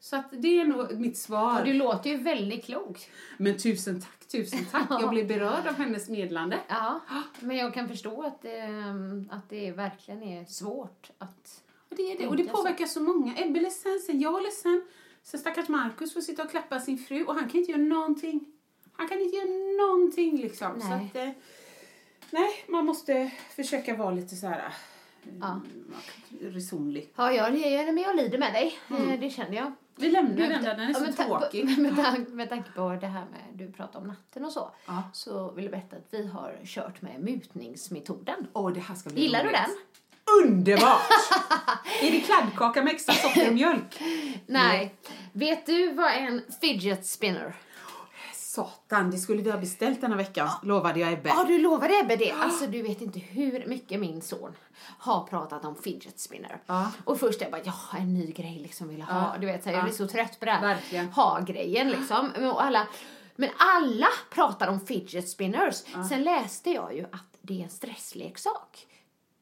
Så att det är nog mitt svar. Du låter ju väldigt klok. Men tusen tack, tusen tack. Jag blev berörd av hennes medlande. Ja, men jag kan förstå att, ehm, att det verkligen är svårt att... Och det är det. Och det så. påverkar så många. Ebbe är ledsen, sen jag är ledsen. Sen stackars Markus får sitta och klappa sin fru och han kan inte göra någonting. Han kan inte göra någonting liksom. Så Nej. att, eh, nej, man måste försöka vara lite så här Ja. resonlig. Ja, jag, jag, men jag lider med dig. Eh, Det känner jag. Vi lämnar den där, den är Ja, så tråkig. Med, tanke- med tanke på det här med du pratar om natten och så. Ja. Så vill jag berätta att vi har kört med mutningsmetoden. Åh, det här ska bli Gillar du roligt. den? Underbart! är det kladdkaka med extra socker och mjölk? Nej. Vet du vad en fidget spinner? Satan, det skulle vi ha beställt denna vecka, lovade jag Ebbe. Ja, du lovade Ebbe det. Alltså, du vet inte hur mycket min son har pratat om fidget spinner. Ja. Och först jag bara, ja, en ny grej liksom vill jag ha. Ja. Du vet, så här, jag Ja. blir så trött på det här. Ha-grejen liksom. Och alla, men alla pratar om fidget spinners. Sen läste jag ju att det är en stressleksak.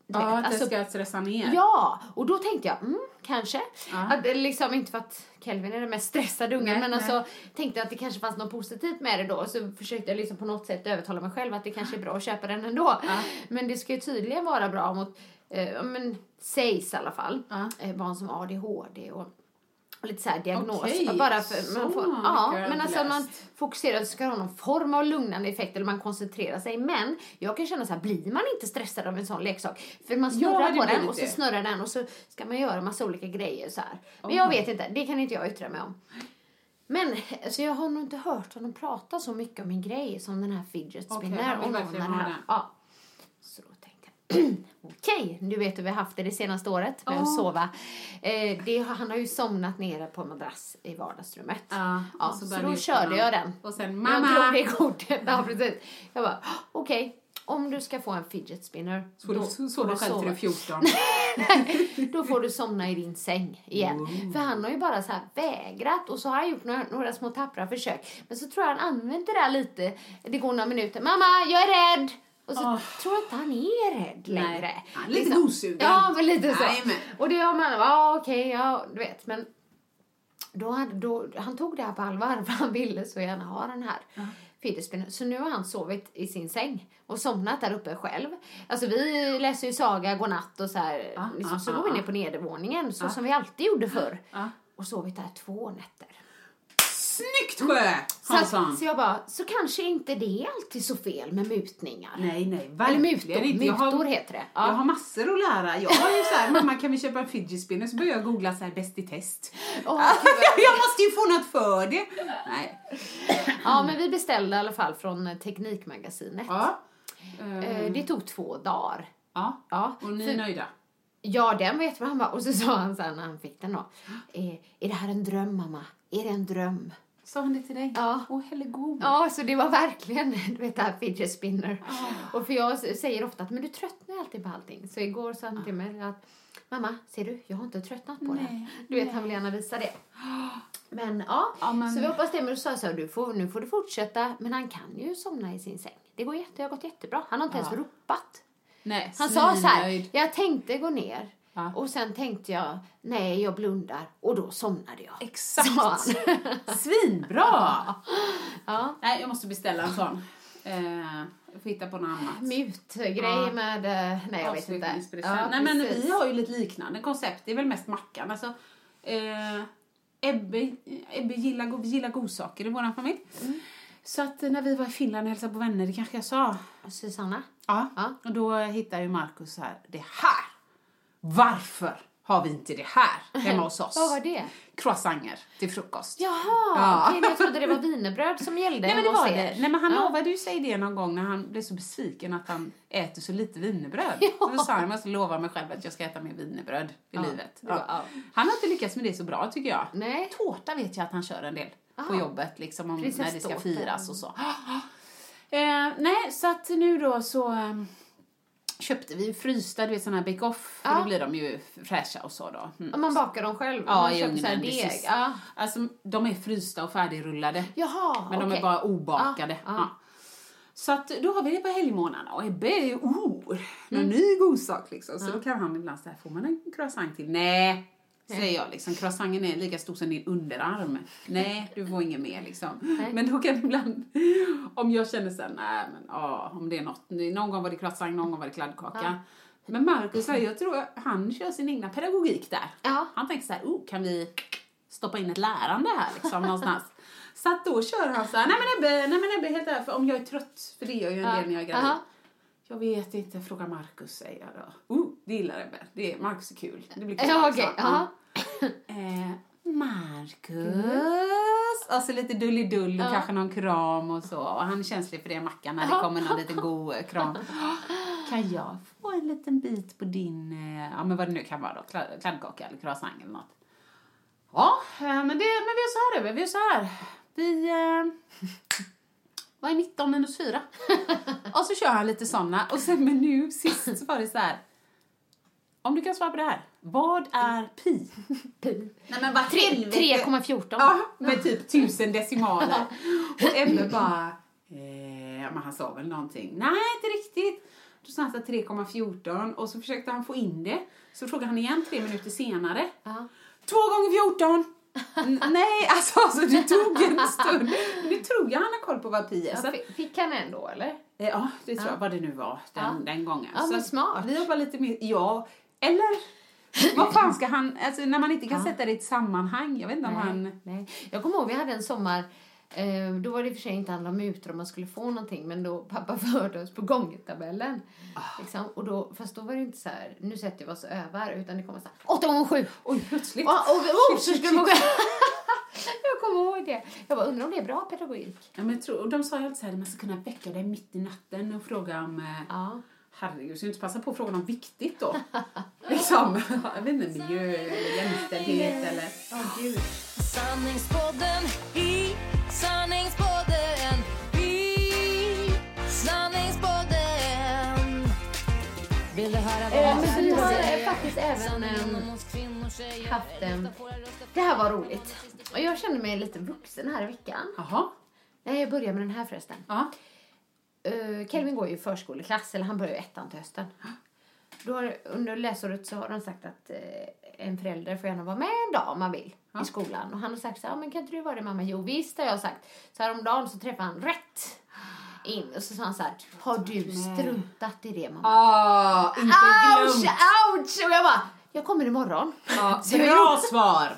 Ja, att det alltså- ska stressa ner. Ja, och då tänkte jag, mm, kanske. Ja. Att, det liksom, inte för att Kelvin är den mest stressade ungen, Nej, men nej. alltså tänkte att det kanske fanns något positivt med det då. Så försökte jag liksom på något sätt övertala mig själv att det kanske är bra att köpa den ändå. Men det ska ju tydligen vara bra mot, eh, ja, men sägs i alla fall, Ja. eh, barn som har ADHD och och lite så här diagnos. Okej, bara för, man får, ja, men alltså man läst. fokuserar så ska det ha någon form av lugnande effekt eller man koncentrerar sig. Men jag kan känna så här, blir man inte stressad av en sån leksak? För man snurrar Ja, på den och så snurrar den och så ska man göra massa olika grejer så här. Men jag vet inte, det kan inte jag yttra mig om. Men alltså, jag har nog inte hört honom prata så mycket om en grej som den här fidget spinner. vill och någon den här. Ja. Så då tänkte jag, okej, du vet hur vi har haft det det senaste året med att sova. Eh, det, han har ju somnat nere på madrass i vardagsrummet. Ja, Ja, så, börjar då du körde jag den. Och sen Jag mamma! drog det kortet. Ja, precis. Jag bara, okej, om du ska få en fidget spinner. Så får då du får sova du själv till du är sova. 14. Då får du somna i din säng igen. För han har ju bara så här vägrat och så har han gjort några, några små tappra försök. Men så tror jag han använt det där lite. Det går några minuter. Mamma, jag är rädd! Och så Åh. tror jag inte han är rädd längre. Han är lite gosugen. Ja, men lite så. Jajamän. Och det har man, ja okej, ja du vet. Men då, hade, då, han tog det här på allvar för han ville så gärna ha den här spinner. Så nu har han sovit i sin säng och somnat där uppe själv. Alltså vi läser ju saga, godnatt och så här. Ja, liksom, ja, så ja, går vi ner på nedervåningen så som vi alltid gjorde förr. Och sovit där två nätter. Snyggt Sjö! Så, Hansson. att, så jag bara, så kanske inte det är alltid så fel med mutningar. Nej, nej, Eller mutor, inte. Jag mutor har, heter det. jag har massor att lära. Jag har ju så här, mamma kan vi köpa en fidget spinner? Så börjar jag googla så här, bäst i test. Vad- jag måste ju få något för det. Nej. Ja, men vi beställde i alla fall från eh, Teknikmagasinet. Ja. Eh, Det tog två dagar. ja. Ja, Och ni för- är nöjda? Ja, den vet man. Han bara, och så sa han sen när han fick den då. Eh, är det här en dröm, mamma? Är det en dröm? Sa han det till dig? Ja. Åh, hellegod. Ja, så det var verkligen du vet, det här fidget spinner. Och för jag säger ofta att men du tröttnar alltid på allting. Så igår sa han till mig att mamma, ser du, jag har inte tröttnat på det. Nej, Du vet, han vill gärna visa det. Men ja, Ja, men- så vi hoppas det. Men då sa jag så här, du får, nu får du fortsätta. Men han kan ju somna i sin säng. Det går jätte, det har gått jättebra. Han har inte ens ropat. Nej, Han sa så här, jag tänkte gå ner. Ja. Och sen tänkte jag, nej jag blundar. Och då somnade jag. Exakt. Svinbra! ja. Nej, jag måste beställa en sån. Eh, jag får hitta på något annat. Mutgrej Ja. med, eh, nej jag vet inte. Avslutningspresent. Nej men vi har ju lite liknande koncept. Det är väl mest Mackan. Alltså, eh, Ebbe, Ebbe gillar, gillar godsaker i vår familj. Mm. Så att när vi var i Finland och hälsade på vänner, det kanske jag sa. Susanna? Ja. Ja. Och då hittade ju Markus så här, det här, varför har vi inte det här hemma hos oss? Vad var det? Croissanter till frukost. Jaha, Ja. okej, jag trodde det var wienerbröd som gällde Nej men det var det. Nej men han Ja. lovade ju sig det någon gång när han blev så besviken att han äter så lite wienerbröd. Ja. Då sa han, jag måste lova mig själv att jag ska äta mer wienerbröd i Ja. livet. Ja. Han har inte lyckats med det så bra tycker jag. Nej. Tårta vet jag att han kör en del på Ah. jobbet liksom om, när det ska firas och så. Eh, nej, så att nu då så ehm, köpte vi frysta, du vet sådana här bake-off, för Ja. då blir de ju fräscha och så då. Mm. Om man bakar dem själv? Ja, man i köper ugnen, deg. Ja. Alltså, de är frysta och färdigrullade. Jaha, Men de okej. är bara obakade. Ja. Ja. Så att då har vi det på helgmånaderna och Ebbe är ju, oh, någon Mm. ny godsak liksom. Så då kan han ibland säga, får man en croissant till? Nej, säger jag liksom. Croissanten är lika stor som din underarm. Nej, du får inget mer liksom. Men då kan ibland, om jag känner såhär, nej men ja, om det är något. Någon gång var det croissant, någon gång var det kladdkaka. Men Marcus, jag tror han kör sin egna pedagogik där. Ja. Han tänker så här, oh, kan vi stoppa in ett lärande här liksom någonstans? Så att då kör han så här, nej men Ebbe, nej men Ebbe, helt ärligt, för om jag är trött, för det gör jag ju en Ja. del när jag är gravid. Jag vet inte, fråga Marcus säger jag då. Oh, det gillar Ebbe. Det är, Marcus är kul. Det blir kul Ja, okej. Ja. Ja. Eh, Marcus. Alltså lite dullidull och kanske någon kram och så. Och han är känslig för det, Mackan, när det Ja. kommer någon liten god eh, kram. Kan jag få en liten bit på din, eh, ja men vad det nu kan vara då, Kla- kladdkaka eller croissant eller något. Ja, eh, men, det, men vi är så här Ebbe, vi är så här. Vi, eh, vad är 19 minus 4? och så kör han lite såna. Och sen men nu sist så var det så här. Om du kan svara på det här. Vad är pi? Pi. Nej men vad Tre- helvete. 3,14. Ja, med typ tusen decimaler. Och Ebbe bara, eh, men han sa väl någonting. Nej, inte riktigt. Då sa han så här 3,14 och så försökte han få in det. Så frågade han igen tre minuter senare. Två gånger 14! Nej, alltså, alltså det tog en stund. Men det tror jag han har koll på vad pi är. Ja, Fick han ändå eller? Eh, Ja, det tror jag, vad det nu var den, Ja. den gången. Ja, men smart. Vi jobbar lite mer, ja, eller vad fan ska han, alltså när man inte kan sätta det i ett sammanhang, jag vet inte om han... Nej. Jag kommer ihåg vi hade en sommar, då var det i och för sig inte handla om mutor om man skulle få någonting, men då pappa förde oss på gångertabellen. Ah. Liksom, och då, fast då var det inte så här, nu sätter vi oss och övar, utan det kommer så här, 8 gånger 7 Oj, plötsligt. och, och, och, så Shit, skulle shit, man shit. Jag kommer ihåg det. Jag bara, undrar om det är bra pedagogik? Ja, men jag tror, och de sa ju alltid så här, man ska kunna väcka dig mitt i natten och fråga om, eh, Ja. herregud, ska du inte passa på att fråga något viktigt då? liksom, jag vet inte, miljö eller jämställdhet eller... Åh gud. Sanningspodden i sanningspodden i sanningspodden Vill du höra vad Eh, men vi har säger? eh, faktiskt även eh, haft röster. Det här var roligt. Och jag kände mig lite vuxen här i veckan. Jaha, Nej, jag börjar med den här förresten. ja. Uh, Kelvin går ju i förskoleklass, eller han börjar ju ettan till hösten. Då har, under läsåret så har de sagt att eh, en förälder får gärna vara med en dag om man vill i skolan. Och han har sagt så här, "Ja, men kan inte du vara det mamma? Jo visst har jag sagt. Så häromdagen så träffade han rätt in och så sa han så här, har du struntat i det mamma? Ah, inte Ouch, glömt! ouch! Och jag bara, jag kommer imorgon. Ja, Så bra svar!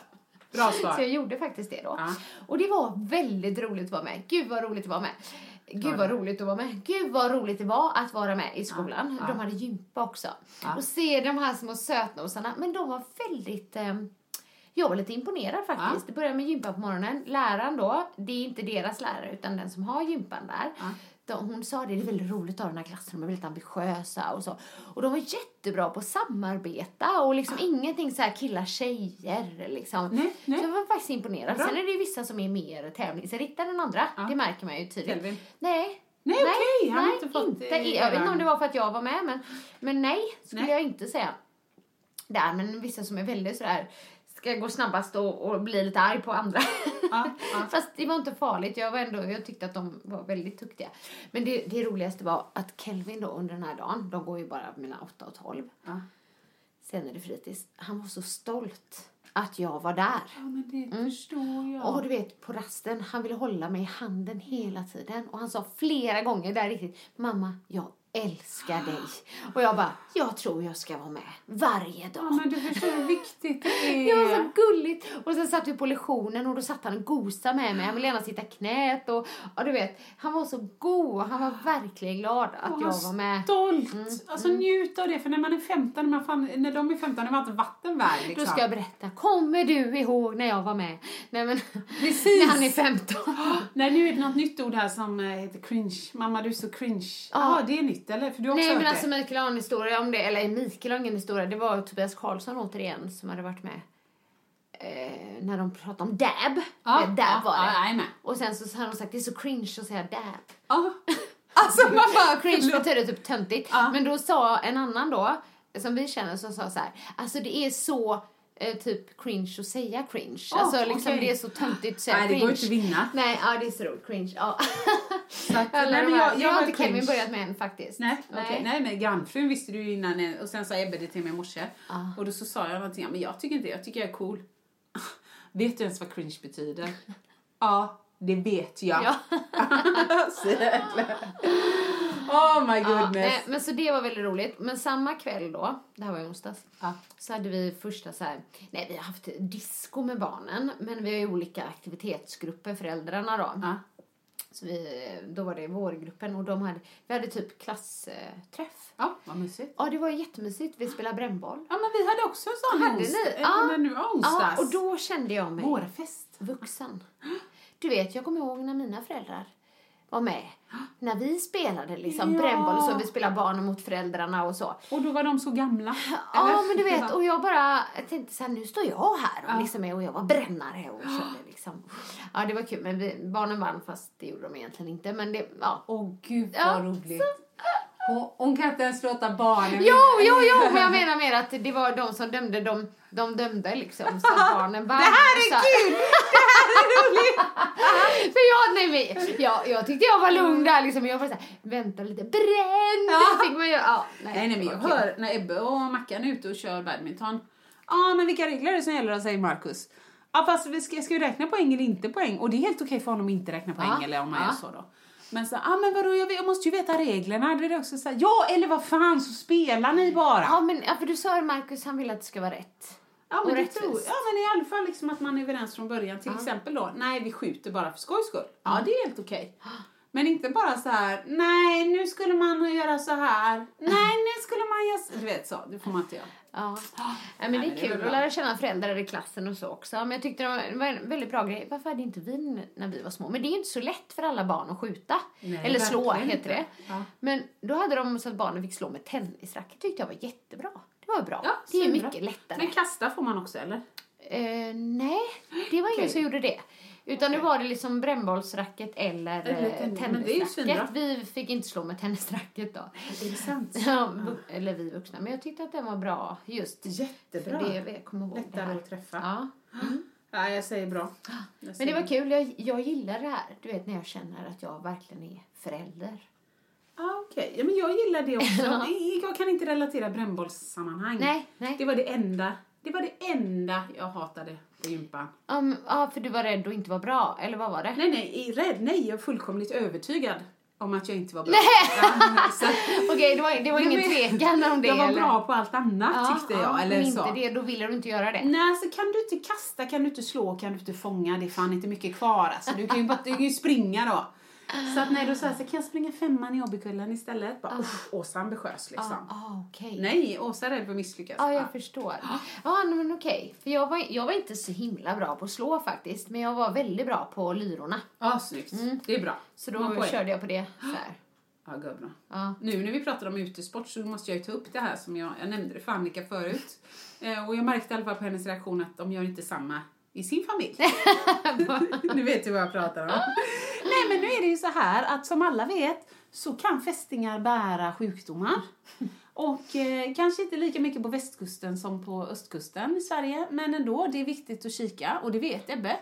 Bra Så svar. jag gjorde faktiskt det då. Ja. Och det var väldigt roligt att vara med. Gud vad roligt att vara med. Gud vad roligt att vara med. Gud vad roligt det var att vara med i skolan. Ja. De hade gympa också. Ja. Och se de här små sötnosarna. Men de var väldigt... Eh, jag var lite imponerad faktiskt. Ja. Det började med gympa på morgonen. Läraren då, det är inte deras lärare utan den som har gympan där. Hon sa det, det är väldigt roligt att ha den här klassen, de är väldigt ambitiösa och så. Och de var jättebra på att samarbeta och liksom ingenting så här killar tjejer liksom. Nej, nej. Så jag var faktiskt imponerad. Bra. Sen är det ju vissa som är mer tävlingsinriktade än andra. Ja. Det märker man ju tydligt. Kelvin. Nej. Nej, okej, han nej, inte fått inte. det Jag vet inte om det var för att jag var med, men, men nej, skulle Nej. jag inte säga. Där, men vissa som är väldigt sådär ska gå snabbast och, och bli lite arg på andra. Ja, ja. Fast det var inte farligt. Jag, var ändå, jag tyckte att de var väldigt duktiga. Men det, det roligaste var att Kelvin då under den här dagen, de går ju bara mellan 8 och 12. Ja. Sen är det fritids. Han var så stolt att jag var där. Ja, men det förstår jag. Och du vet, på rasten, han ville hålla mig i handen hela tiden. Och han sa flera gånger där riktigt, mamma, jag älskar dig. Och jag bara, jag tror jag ska vara med varje dag. Ja, men du förstår hur viktigt det är. Det var så gulligt. Och sen satt vi på lektionen och då satt han och gosade med mig. Han ville gärna sitta knät och, ja du vet, han var så god. Han var verkligen glad att Och jag var med. Stolt! Mm, Alltså njut av det, för när man är 15, när, man fan, när de är 15 är man inte vatten värd liksom. Då ska jag berätta. Kommer du ihåg när jag var med? Nej men, Precis. när han är 15. Nej, nu är det något nytt ord här som eh, heter cringe. Mamma, du är så cringe. Ja, det är nytt, eller? För du har också Nej men alltså det. Mikael har en historia om det, eller Mikael har ingen historia, det var Tobias Karlsson återigen som hade varit med. Eh, när de pratade om dab. Ja, dab ja, var det. ja, och sen så hade de sagt det är så cringe att säga dab. Ja. Alltså man bara... Cringe betyder typ töntigt. Ja. Men då sa en annan då, som vi känner, som sa så här, alltså det är så eh, typ cringe att säga cringe. Åh, alltså liksom okej. det är så töntigt att säga Nej, det går inte att vinna. Nej, ja det är så roligt. Cringe, ja. Eller nej, men jag, nu jag har inte Kevin börjat med än faktiskt. Nej, okej. Nej, men grannfrun visste du ju innan eh, och sen sa Ebbe det till mig i morse. Ah. Och då så sa jag någonting, men jag tycker inte jag tycker jag är cool. vet du ens vad cringe betyder? ja, det vet jag. Ja. Oh my Ja, goodness. nej, men så det var väldigt roligt. Men samma kväll då, det här var i onsdags, Ja. så hade vi första så här, nej vi har haft disco med barnen, men vi har ju olika aktivitetsgrupper, föräldrarna då. Ja. Så vi, då var det vårgruppen och de hade, vi hade typ klassträff. ja, vad mysigt. Ja, det var jättemysigt. Vi spelade brännboll. Ja, men vi hade också en sån Hade ni? eh, Ja. nu onsdags. Ja, och då kände jag mig Vårfest. vuxen. Du vet, jag kommer ihåg när mina föräldrar var med. När vi spelade liksom Ja. brännboll och så, vi spelade barnen mot föräldrarna och så. Och då var de så gamla. Ja, eller? men du vet, och jag bara jag tänkte så här, nu står jag här och, Ja. liksom och jag var brännare och körde liksom. Ja, det var kul, men vi, barnen vann fast det gjorde de egentligen inte. Men det, ja. Åh gud Ja, vad roligt. Hon, hon kan inte ens låta barnen Jo, jo, jo, men jag menar mer att det var de som dömde, de, de dömde liksom så barnen vann. Det här är Så- kul! Det här är roligt! För jag, nej men, jag, jag tyckte jag var lugn där liksom. Jag var såhär, vänta lite, bränn! Ja. Det fick man göra. Ja, nej, Nej, nej, men jag hör när Ebbe och Mackan är ute och kör badminton. Ja, men vilka regler är det som gäller då, säger Marcus. Ja, fast vi ska, ska vi räkna poäng eller inte poäng? Och det är helt okej för honom att inte räkna poäng Ja, eller om man ja. gör så då. Men så, ja men vadå, jag, vet- jag måste ju veta reglerna. Det är också så här, ja eller vad fan så spelar ni bara. Ja, men ja, för du sa Marcus, han vill att det ska vara rätt. Ja men, det tror, ja men i alla fall liksom att man är överens från början. Till exempel då, nej vi skjuter bara för skojs skull. Ja Mm. det är helt okej. Men inte bara så här, nej nu skulle man göra så här. Nej nu skulle man göra. Du vet så, det får man inte göra. Ja. Nej, men Nej, det är det väl kul bra. att lära känna föräldrar i klassen och så också. Men jag tyckte det var det en väldigt bra grej. Varför hade inte vi när vi var små? Men det är ju inte så lätt för alla barn att skjuta. Nej, Eller slå heter det. Ja. Men då hade de så att barnen fick slå med tennisracket. tyckte jag var jättebra. Det var bra. Ja, det är mycket lättare. Men kasta får man också eller? Eh, nej, det var ingen Okej. som gjorde det. Utan nu var det liksom brännbollsracket eller eh. Men tennisracket. Vi fick inte slå med tennisracket då. Sant? Ja, eller vi vuxna. Men jag tyckte att den var bra just. Jättebra. För det, jag kommer ihåg Lättare att träffa. Ja. Ja, jag säger bra. Jag Men säger det var kul. Jag, jag gillar det här. Du vet när jag känner att jag verkligen är förälder. Ja, okej. Ja, men jag gillar det också. jag kan inte relatera brännbollssammanhang. Nej, nej. Det var det enda. Det var det enda jag hatade på gympan. Um, ja, för du var rädd att inte vara bra. Eller vad var det? Nej, nej, rädd. Nej, jag är fullkomligt övertygad om att jag inte var bra. Nej! Ja, så, Okej, det var, det var ingen tvekan om det. jag var eller? bra på allt annat Ja, tyckte jag. ja, eller men så. inte det, då ville du inte göra det. Nej, alltså kan du inte kasta, kan du inte slå, kan du inte fånga, det är fan inte mycket kvar alltså. Du kan ju, bara, du kan ju springa då. Så att nej, då sa så kan jag springa femman i Hobbykullen istället? Bara, usch, Åsa ambitiös liksom. Ja, ah, okej. Nej, Åsa är rädd för att misslyckas. Ja, jag förstår. Ja, men okej. För jag var, jag var inte så himla bra på att slå faktiskt. Men jag var väldigt bra på lyrorna. Ja, snyggt. Det är bra. Mm. Så då poäng. körde jag på det. Så här. Ja, gubbra. Ja. Nu när vi pratar om utesport så måste jag ju ta upp det här som jag, jag nämnde det för Annika förut. Eh, och jag märkte i alla fall på hennes reaktion att de gör inte samma i sin familj. nu vet du vad jag pratar om. Nej men nu är det ju så här att som alla vet så kan fästingar bära sjukdomar. Och eh, kanske inte lika mycket på västkusten som på östkusten i Sverige, men ändå, det är viktigt att kika och det vet Ebbe.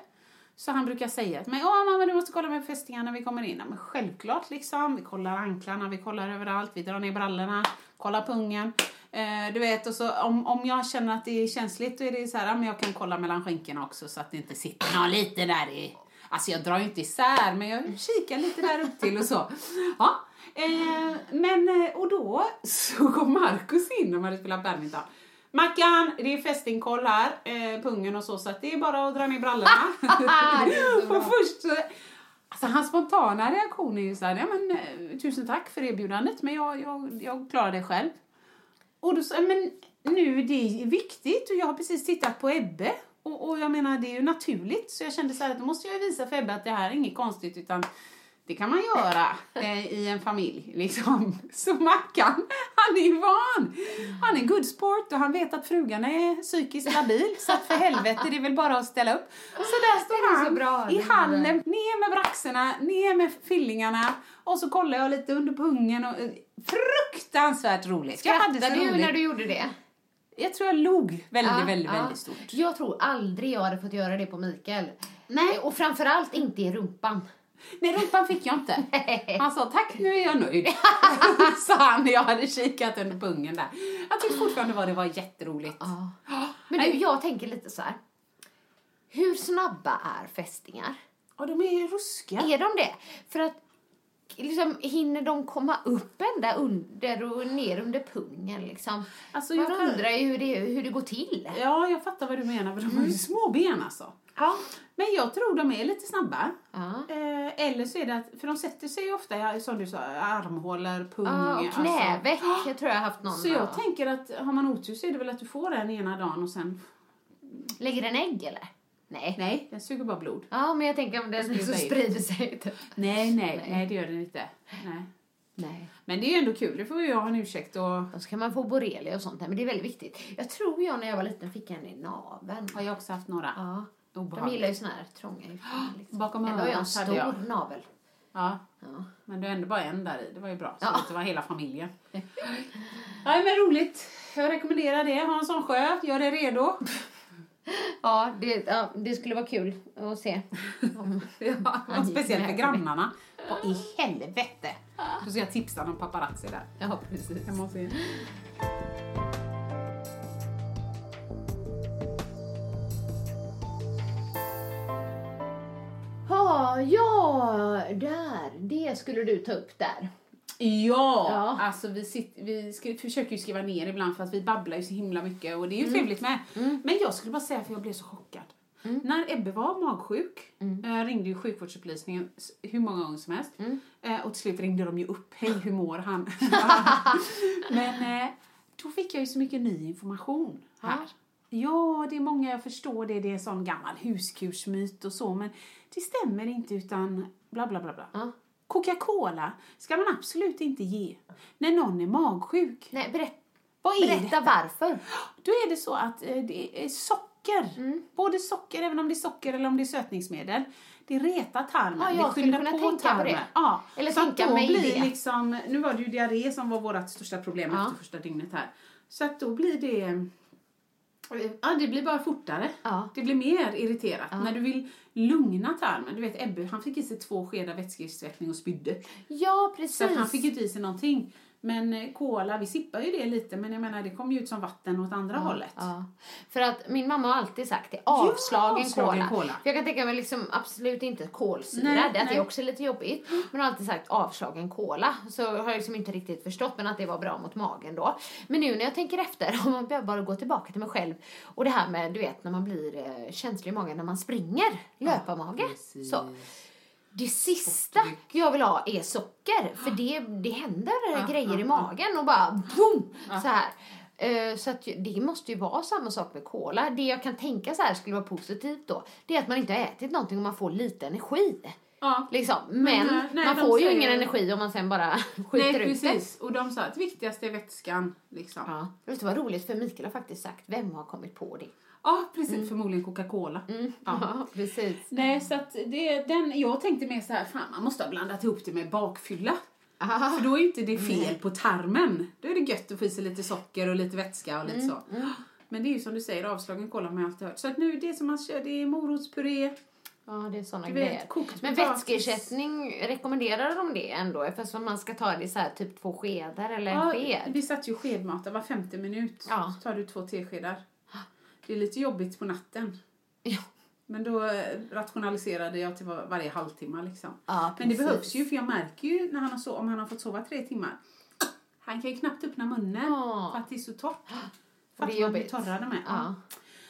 Så han brukar säga till mig, ja mamma du måste kolla med fästingarna när vi kommer in. Ja, men självklart liksom, vi kollar anklarna, vi kollar överallt, vi drar ner brallorna, kollar pungen. Eh, du vet, och så om, om jag känner att det är känsligt då är det så här, men jag kan kolla mellan skänkorna också så att det inte sitter någon lite där i Alltså jag drar ju inte isär men jag kikar lite där upp till och så. Ja. Eh, men eh, och då så kom Markus in när man hade spelat badminton. Mackan, det är fästingkoll här, eh, pungen och så, så att det är bara att dra ner brallorna. Och först så, alltså hans spontana reaktion är ju så här, ja men tusen tack för erbjudandet men jag, jag, jag klarar det själv. Och då sa jag, men nu det är viktigt. Och jag har precis tittat på Ebbe. Och, och jag menar det är ju naturligt. Så jag kände så här att då måste jag visa för Ebbe att det här är inget konstigt utan det kan man göra eh, i en familj liksom. Så Mackan, han är van. Han är good sport och han vet att frugan är psykiskt labil så att för helvete det är väl bara att ställa upp. Så där står han bra, i hallen, ner med braxerna, ner med fillingarna och så kollar jag lite under pungen och eh, fruktansvärt roligt. Jag hade Skrattade du roligt. när du gjorde det? Jag tror jag log väldigt, Ja, väldigt, ja. väldigt stort. Jag tror aldrig jag hade fått göra det på Mikael. Nej. Och framförallt inte i rumpan. Nej, rumpan fick jag inte. Han sa tack, nu är jag nöjd. Sa han när jag hade kikat under pungen där. Jag tyckte fortfarande var det var jätteroligt. Men du, jag tänker lite så här. Hur snabba är fästingar? Och de är ju ruskiga. Är de det? För att liksom, hinner de komma upp ända under och ner under pungen liksom? Alltså, Man jag undrar ju hur det, hur det går till. Ja, jag fattar vad du menar, för de har ju små ben alltså. Ja. Men jag tror de är lite snabba. Ja. Eh, eller så är det att, för de sätter sig ofta, som du sa, armhålor, pung. Ja, och alltså. knäveck. Jag tror jag har haft någon. Så jag ja. tänker att har man otur så är det väl att du får den ena dagen och sen, Lägger den ägg eller? Nej. nej, den suger bara blod. Ja, men jag tänker om den så in. sprider sig. Typ. Nej, nej, nej, det gör den inte. Nej. Nej. Men det är ju ändå kul, det får ju jag ha en ursäkt och Och så kan man få borrelia och sånt där, men det är väldigt viktigt. Jag tror jag när jag var liten fick en i naveln. har jag också haft några. Ja. De Obehagligt. gillar ju såna här trånga ytor. Liksom. Bakom Ändå har jag en hade stor jag. navel. Ja, Ja. men du är ändå bara en där i, det var ju bra. Så Ja. det var hela familjen. Nej men roligt. Jag rekommenderar det. Hansson Sjö, gör dig redo. Ja, det, ja, det skulle vara kul att se. Om, Ja, speciellt för grannarna. Vad i helvete? Då ska jag tipsa någon paparazzi där. ja, precis. Jag måste... Ja, ja, där. Det skulle du ta upp där. Ja, Ja. alltså vi, sitter, vi skri- försöker ju skriva ner ibland för att vi babblar ju så himla mycket och det är Mm. ju trevligt med. Men jag skulle bara säga för jag blev så chockad. När Ebbe var magsjuk, Mm. eh, ringde ju sjukvårdsupplysningen hur många gånger som helst. Mm. Eh, och till slut ringde de ju upp, hej hur mår han? Men eh, då fick jag ju så mycket ny information här. Ja, det är många, jag förstår det, det är sån gammal huskursmyt och så, men det stämmer inte utan bla bla bla bla. Ja. Coca-Cola ska man absolut inte ge när någon är magsjuk. Nej, berätt, Vad är berätta detta? varför. Då är det så att eh, det är socker. Mm. Både socker, även om det är socker eller om det är sötningsmedel. Det retar tarmen. Ja, jag det skyndar på tänka på tarmen. det. Ja. Eller så tänka då mig blir det. Liksom, nu var det ju diarré som var vårt största problem Ja. efter första dygnet här. Så att då blir det Ja, det blir bara fortare. Ja. Det blir mer irriterat. När du vill lugna tarmen. Du vet Ebbe, han fick i sig två skedar vätskeutsvettning och spydde. Ja, precis. Så han fick inte i sig någonting. Men eh, cola, vi sippar ju det lite men jag menar det kom ju ut som vatten åt andra hållet. Ja. För att min mamma har alltid sagt det, avslagen, avslagen cola. cola. För jag kan tänka mig liksom absolut inte kolsyra, Nej, det, nej. är också lite jobbigt. Men har alltid sagt avslagen cola. Så har jag liksom inte riktigt förstått men att det var bra mot magen då. Men nu när jag tänker efter, om man behöver bara gå tillbaka till mig själv. Och det här med, du vet när man blir eh, känslig i magen när man springer, löparmage. precis. så. Det sista jag vill ha är socker, för det, det händer grejer i magen och bara boom! Så här. Eh, Så att det måste ju vara samma sak med cola. Det jag kan tänka så här skulle vara positivt då, det är att man inte har ätit någonting och man får lite energi. Ja. Liksom. Men, eh, nej, man får ju ingen energi om man sen bara skiter Nej, ut det. Och de sa att det viktigaste är vätskan. Liksom. Ja, du vad roligt, för Mikael har faktiskt sagt, vem har kommit på det? Precis. Förmodligen Coca-Cola. Ja, Ja. precis. Nej, så att det, den, jag tänkte mer så här, fan man måste ha blandat ihop det med bakfylla. Aha. För då är ju inte det fel på tarmen. Då är det gött att få i sig lite socker och lite vätska och lite Mm, så. Men det är ju som du säger, avslagen kola har man alltid hört. Så att nu, det som man kör, det är morotspuré. Ja, det är såna Du vet, grejer. Men vätskeersättning, rekommenderar de det ändå? Fast man ska ta det så här typ två skedar eller en Ja, sked? vi satt ju skedmat var femte minut. Ja. Så tar du två teskedar. Det är lite jobbigt på natten. Ja. Men då eh, rationaliserade jag till var- varje halvtimme liksom. Ja, Men det behövs ju för jag märker ju när han har so- om han har fått sova tre timmar. Han kan ju knappt öppna munnen Ja. för att det är så torrt. För att det är jobbigt. torrare med. Ja.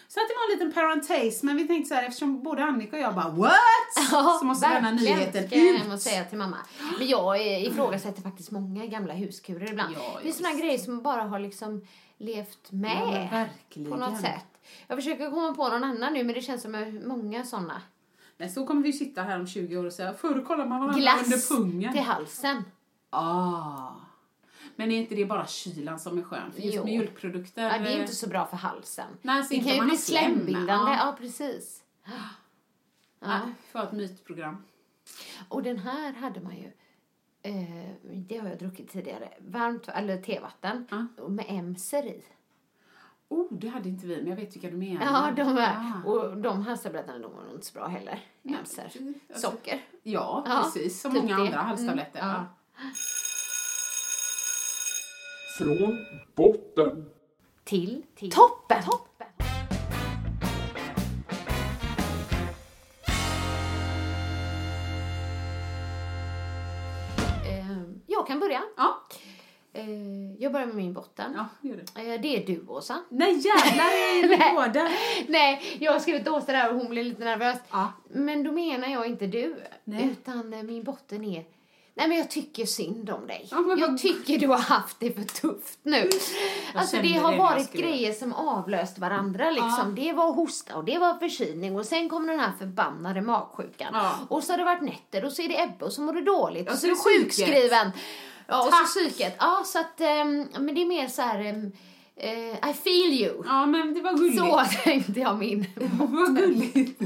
Så att det var en liten parentes, men vi tänkte så här eftersom både Annika och jag bara what? Ja, så måste denna nyheten ska jag ut. och säga till mamma. Men jag eh, ifrågasätter faktiskt många gamla huskurer ibland. Ja, det är just. grejer som bara har liksom levt Ja, med verkligen. på något sätt. Jag försöker komma på någon annan nu men det känns som många såna. Men så kommer vi sitta här om 20 år och säga förr kollade man varandra Glass under pungen. till halsen. Ah. Men är inte det bara kylan som är skön? För just Jo. mjölkprodukter... Ja, det är ju eh, inte så bra för halsen. Nej, alltså det inte kan ju bli slembildande. Ja. Ja, precis. Nej, för ett mytprogram. Och den här hade man ju, eh, det har jag druckit tidigare, varmt eller tevatten Ja. med emser i. Oh, det hade inte vi, men jag vet vilka du menar. Ja, de är. Ah. Och de halstabletterna, de var nog inte så bra heller. Emser. Alltså, Socker. Ja, Ja, precis. Som typ många det. andra halstabletter. Mm, ja. ja. Från botten. Till, toppen. toppen. Jag börjar med min botten. ja gör det. Eh, det är du, Åsa. Nej jävlar, är Nej. båda? Nej, jag har skrivit Åsa där och hon blev lite nervös. Ja. Men då menar jag inte du, Nej. utan eh, min botten är Nej men jag tycker synd om dig. Ja, men jag tycker du har haft det för tufft nu. Alltså kände det det har jag varit grejer som avlöst varandra liksom. Det var hosta och det var förkylning och sen kom den här förbannade magsjukan. Ja. Och så har det varit nätter och så är det Ebbe och så mår du dåligt Ja, och så är du det sjukskriven. Ja och Tack. så psyket. Ja så att, ehm, men det är mer så här, ehm, eh, I feel you. Ja, men det var gulligt. Så tänkte jag min. Vad gulligt.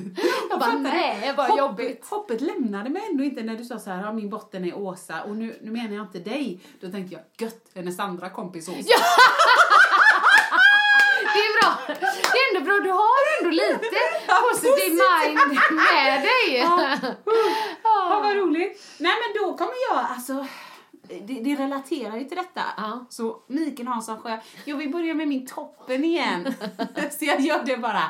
Jag bara, nej, vad jobbigt. Hoppet lämnade mig ändå inte när du sa så här, ja, min botten är Åsa och nu, nu menar jag inte dig. Då tänkte jag, gött, hennes andra kompis Åsa. Det är bra. Det är ändå bra. Du har ändå lite positiv mind med dig. Ja, vad roligt. Nej, men då kommer jag, alltså, det, det relaterar ju till detta. Ja. Så Mikael Hansson Sjö, jag vill börja med min toppen igen. Så jag gör det bara.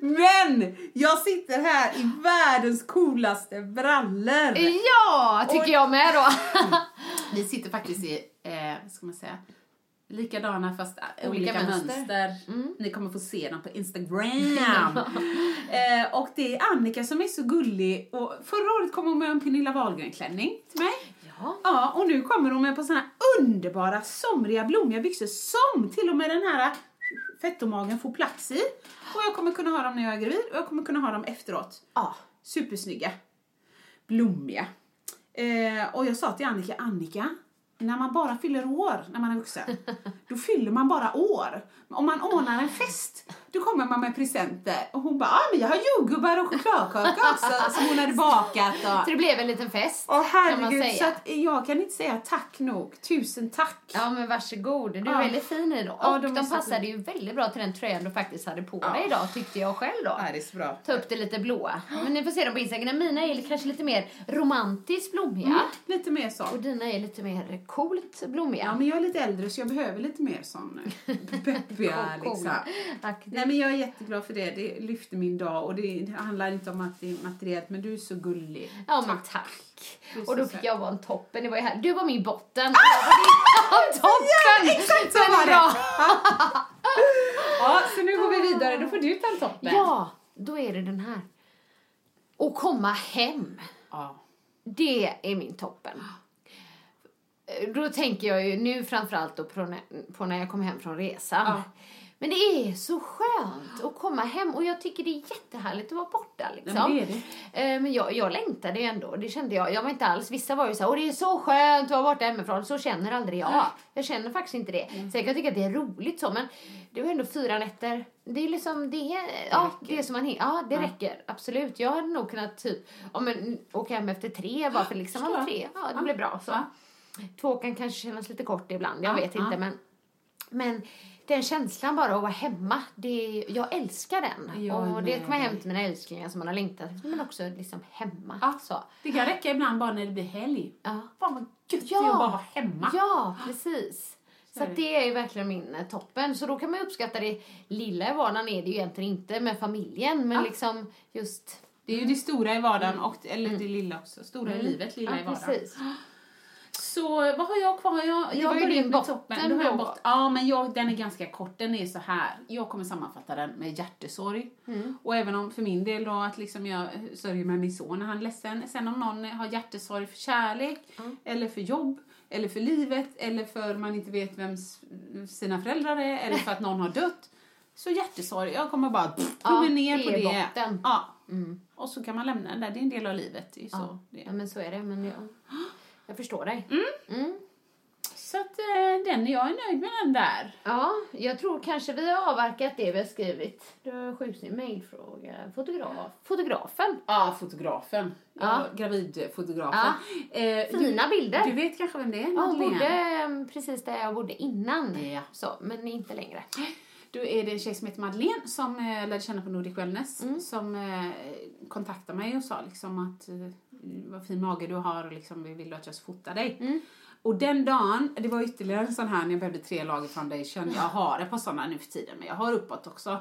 Men jag sitter här i världens coolaste brallor. Ja, tycker jag med då. Vi sitter faktiskt i, eh, ska man säga, likadana fast Olika olika, mönster. mönster. Ni kommer få se dem på Instagram. eh, och det är Annika som är så gullig. Och förra året kom hon med en Pernilla Wahlgren-klänning till mig. Ja. Ja, och nu kommer hon med på såna underbara somriga blommiga byxor som till och med den här fettomagen får plats i. Och jag kommer kunna ha dem när jag är gravid och jag kommer kunna ha dem efteråt. Ja. Supersnygga. Blommiga. Eh, och jag sa till Annika, Annika, när man bara fyller år när man är vuxen, då fyller man bara år. Om man ordnar en fest, då kommer man med presenter. Och hon bara, ah, men jag har jordgubbar och chokladkaka också som hon hade bakat. Och... Så det blev en liten fest, Åh herregud, så att jag kan inte säga tack nog. Tusen tack. Ja men varsågod, du är Ja. väldigt fin i dem. Ja, Och de de, passade fina. ju väldigt bra till den tröjan du faktiskt hade på Ja. dig idag tyckte jag själv då. det är så bra. Ta upp det lite blåa. Men ni får se dem på Instagram. Mina är kanske lite mer romantiskt blommiga. Mm, lite mer så. Och dina är lite mer coolt blommiga. Ja, men jag är lite äldre så jag behöver lite mer sån peppiga Cool, cool. liksom. Aktigt. Nej men jag är jätteglad för det. Det lyfter min dag och det handlar inte om att det är materiellt men du är så gullig. Ja men tack. Och då fick jag vara en toppen. Det var här. Du var min botten. och Jag var din toppen. exakt så var det. Ja, så nu går vi vidare. Då får du ta en toppen. Ja, då är det den här. Och komma hem. ja. Det är min toppen. Då tänker jag ju nu framförallt då på när, på när jag kom hem från resan. Ja. Men det är så skönt att komma hem och jag tycker det är jättehärligt att vara borta liksom. Ja, men det är det. Eh, Men jag, jag längtade ju ändå, det kände jag. Jag var inte alls, vissa var ju så här, "Åh, det är så skönt att vara borta hemifrån. Så känner aldrig jag. Jag känner faktiskt inte det. Mm. Så jag kan tycka att det är roligt så, men det var ändå fyra nätter. Det är liksom, det är, ja, det som man hin- ja det räcker. Absolut. Jag hade nog kunnat typ, ja men åka hem efter tre bara för liksom, ja, jag. tre, ja det Ja. blev bra så. Ja. Två kan kanske kännas lite kort ibland, jag Ja, vet ja. inte men men den känslan bara att vara hemma, det, jag älskar den. Jag och det kommer hem till mina älsklingar som man har längtat efter, men också liksom hemma. Ja. Så. Det kan räcka ibland bara när det blir helg. Ja. Fan vad gött Ja. det är att bara vara hemma. Ja, precis. Så att det. är ju verkligen min eh, toppen. Så då kan man uppskatta det lilla i vardagen är det ju egentligen inte med familjen, men Ja. liksom just... Det är ju det stora i vardagen, och, eller det lilla också. Stora i livet, lilla Mm. Ja, i vardagen. precis. Så vad har jag kvar? Jag, Det jag var ju din botten har jag bort. Ja, men jag, den är ganska kort. Den är så här. Jag kommer sammanfatta den med hjärtesorg. Mm. Och även om för min del då att liksom jag sörjer med min son när han är ledsen. Sen om någon har hjärtesorg för kärlek, eller för jobb, eller för livet, eller för man inte vet vem sina föräldrar är, eller för att någon har dött. Så hjärtesorg, jag kommer bara pff, Ja, ner på det. botten. Ja. Och så kan man lämna den där, det är en del av livet. Det är så Ja, det är. ja, men så är det. Men jag, jag förstår dig. Så att eh, den, jag är nöjd med den där. Ja, jag tror kanske vi har avverkat det vi har skrivit. Du har skjutit mejlfråga. Fotograf. Fotografen. Ja, fotografen. Ja. Ja. Gravidfotografen. Eh, Fina du, bilder. Du vet kanske vem det är? Ja, hon bodde precis där jag bodde innan. Ja. Så, men inte längre. Då är det en tjej som heter Madeleine som eh, lärde känna på Nordic Wellness Mm. som eh, kontaktade mig och sa liksom att eh, vad fin mage du har och liksom, vi vill att jag ska fota dig. Mm. Och den dagen, det var ytterligare en sån här när jag behövde tre lager foundation. Jag har ett par sådana nu för tiden men jag har uppåt också.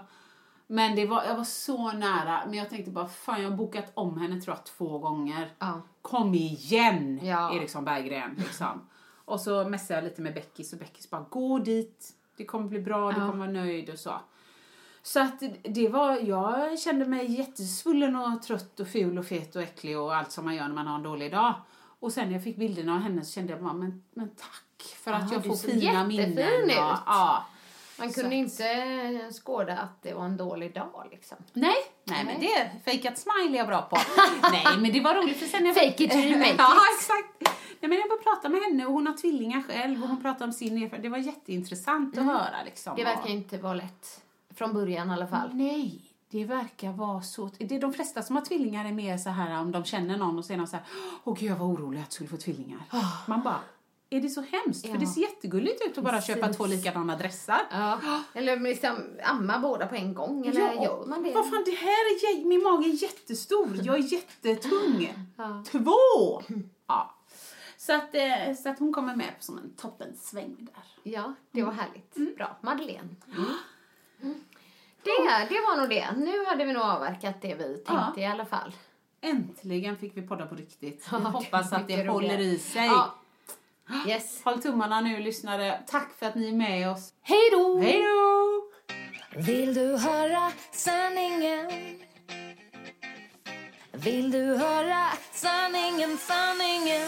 Men det var, jag var så nära. Men jag tänkte bara, fan jag har bokat om henne tror jag två gånger. Ja. Kom igen Ja. Eriksson Berggren liksom. Och så messade jag lite med Beckis och Beckis bara, gå dit. Det kommer bli bra, du Ja. kommer vara nöjd och så. Så att det var, jag kände mig jättesvullen och trött och ful och fet och äcklig och allt som man gör när man har en dålig dag. Och sen när jag fick bilderna av henne så kände jag bara, men, men tack för att Ja, jag får fina jättefin minnen. ut. Och, ja. Man kunde inte skåda att det var en dålig dag liksom. Nej, nej men det, fake smile är jag bra på. nej men det var roligt för sen jag Fake it you make Ja it. exakt. Nej men jag började prata med henne och hon har tvillingar själv och hon pratade om sin erfarenhet. Det var jätteintressant att höra liksom. Det Och- verkar inte vara lätt. Från början i alla fall. Nej, det verkar vara så. Det är de flesta som har tvillingar är mer så här om de känner någon och så är de så här, åh gud jag var orolig att du skulle få tvillingar. Man bara, är det så hemskt? För Ja. det ser jättegulligt ut att bara köpa Precis. två likadana dressar. Ja. Eller liksom amma båda på en gång. Eller gör man det? Vad fan, det här är, min mage är jättestor. Jag är jättetung. Ja. Två! Ja. Så att, eh, så att hon kommer med som en toppensväng där. Ja, det var härligt. Bra. Madeleine. Mm. Mm. Det, det var nog det. Nu hade vi nog avverkat det vi tänkte Ja. i alla fall. Äntligen fick vi podda på riktigt. Ja, Vi det hoppas är att det mycket håller roligare. i sig. Ja. Yes. Håll tummarna nu lyssnare. Tack för att ni är med oss. Hej då! Hej då! Vill du höra sanningen? Vill du höra sanningen, sanningen?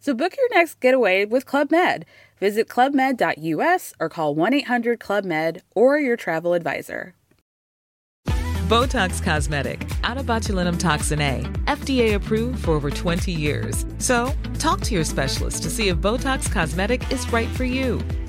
So book your next getaway with Club Med. Visit clubmed.us or call 1 800 Club Med or your travel advisor. Botox Cosmetic, out of botulinum toxin A, FDA approved for over 20 years. So, talk to your specialist to see if Botox Cosmetic is right for you.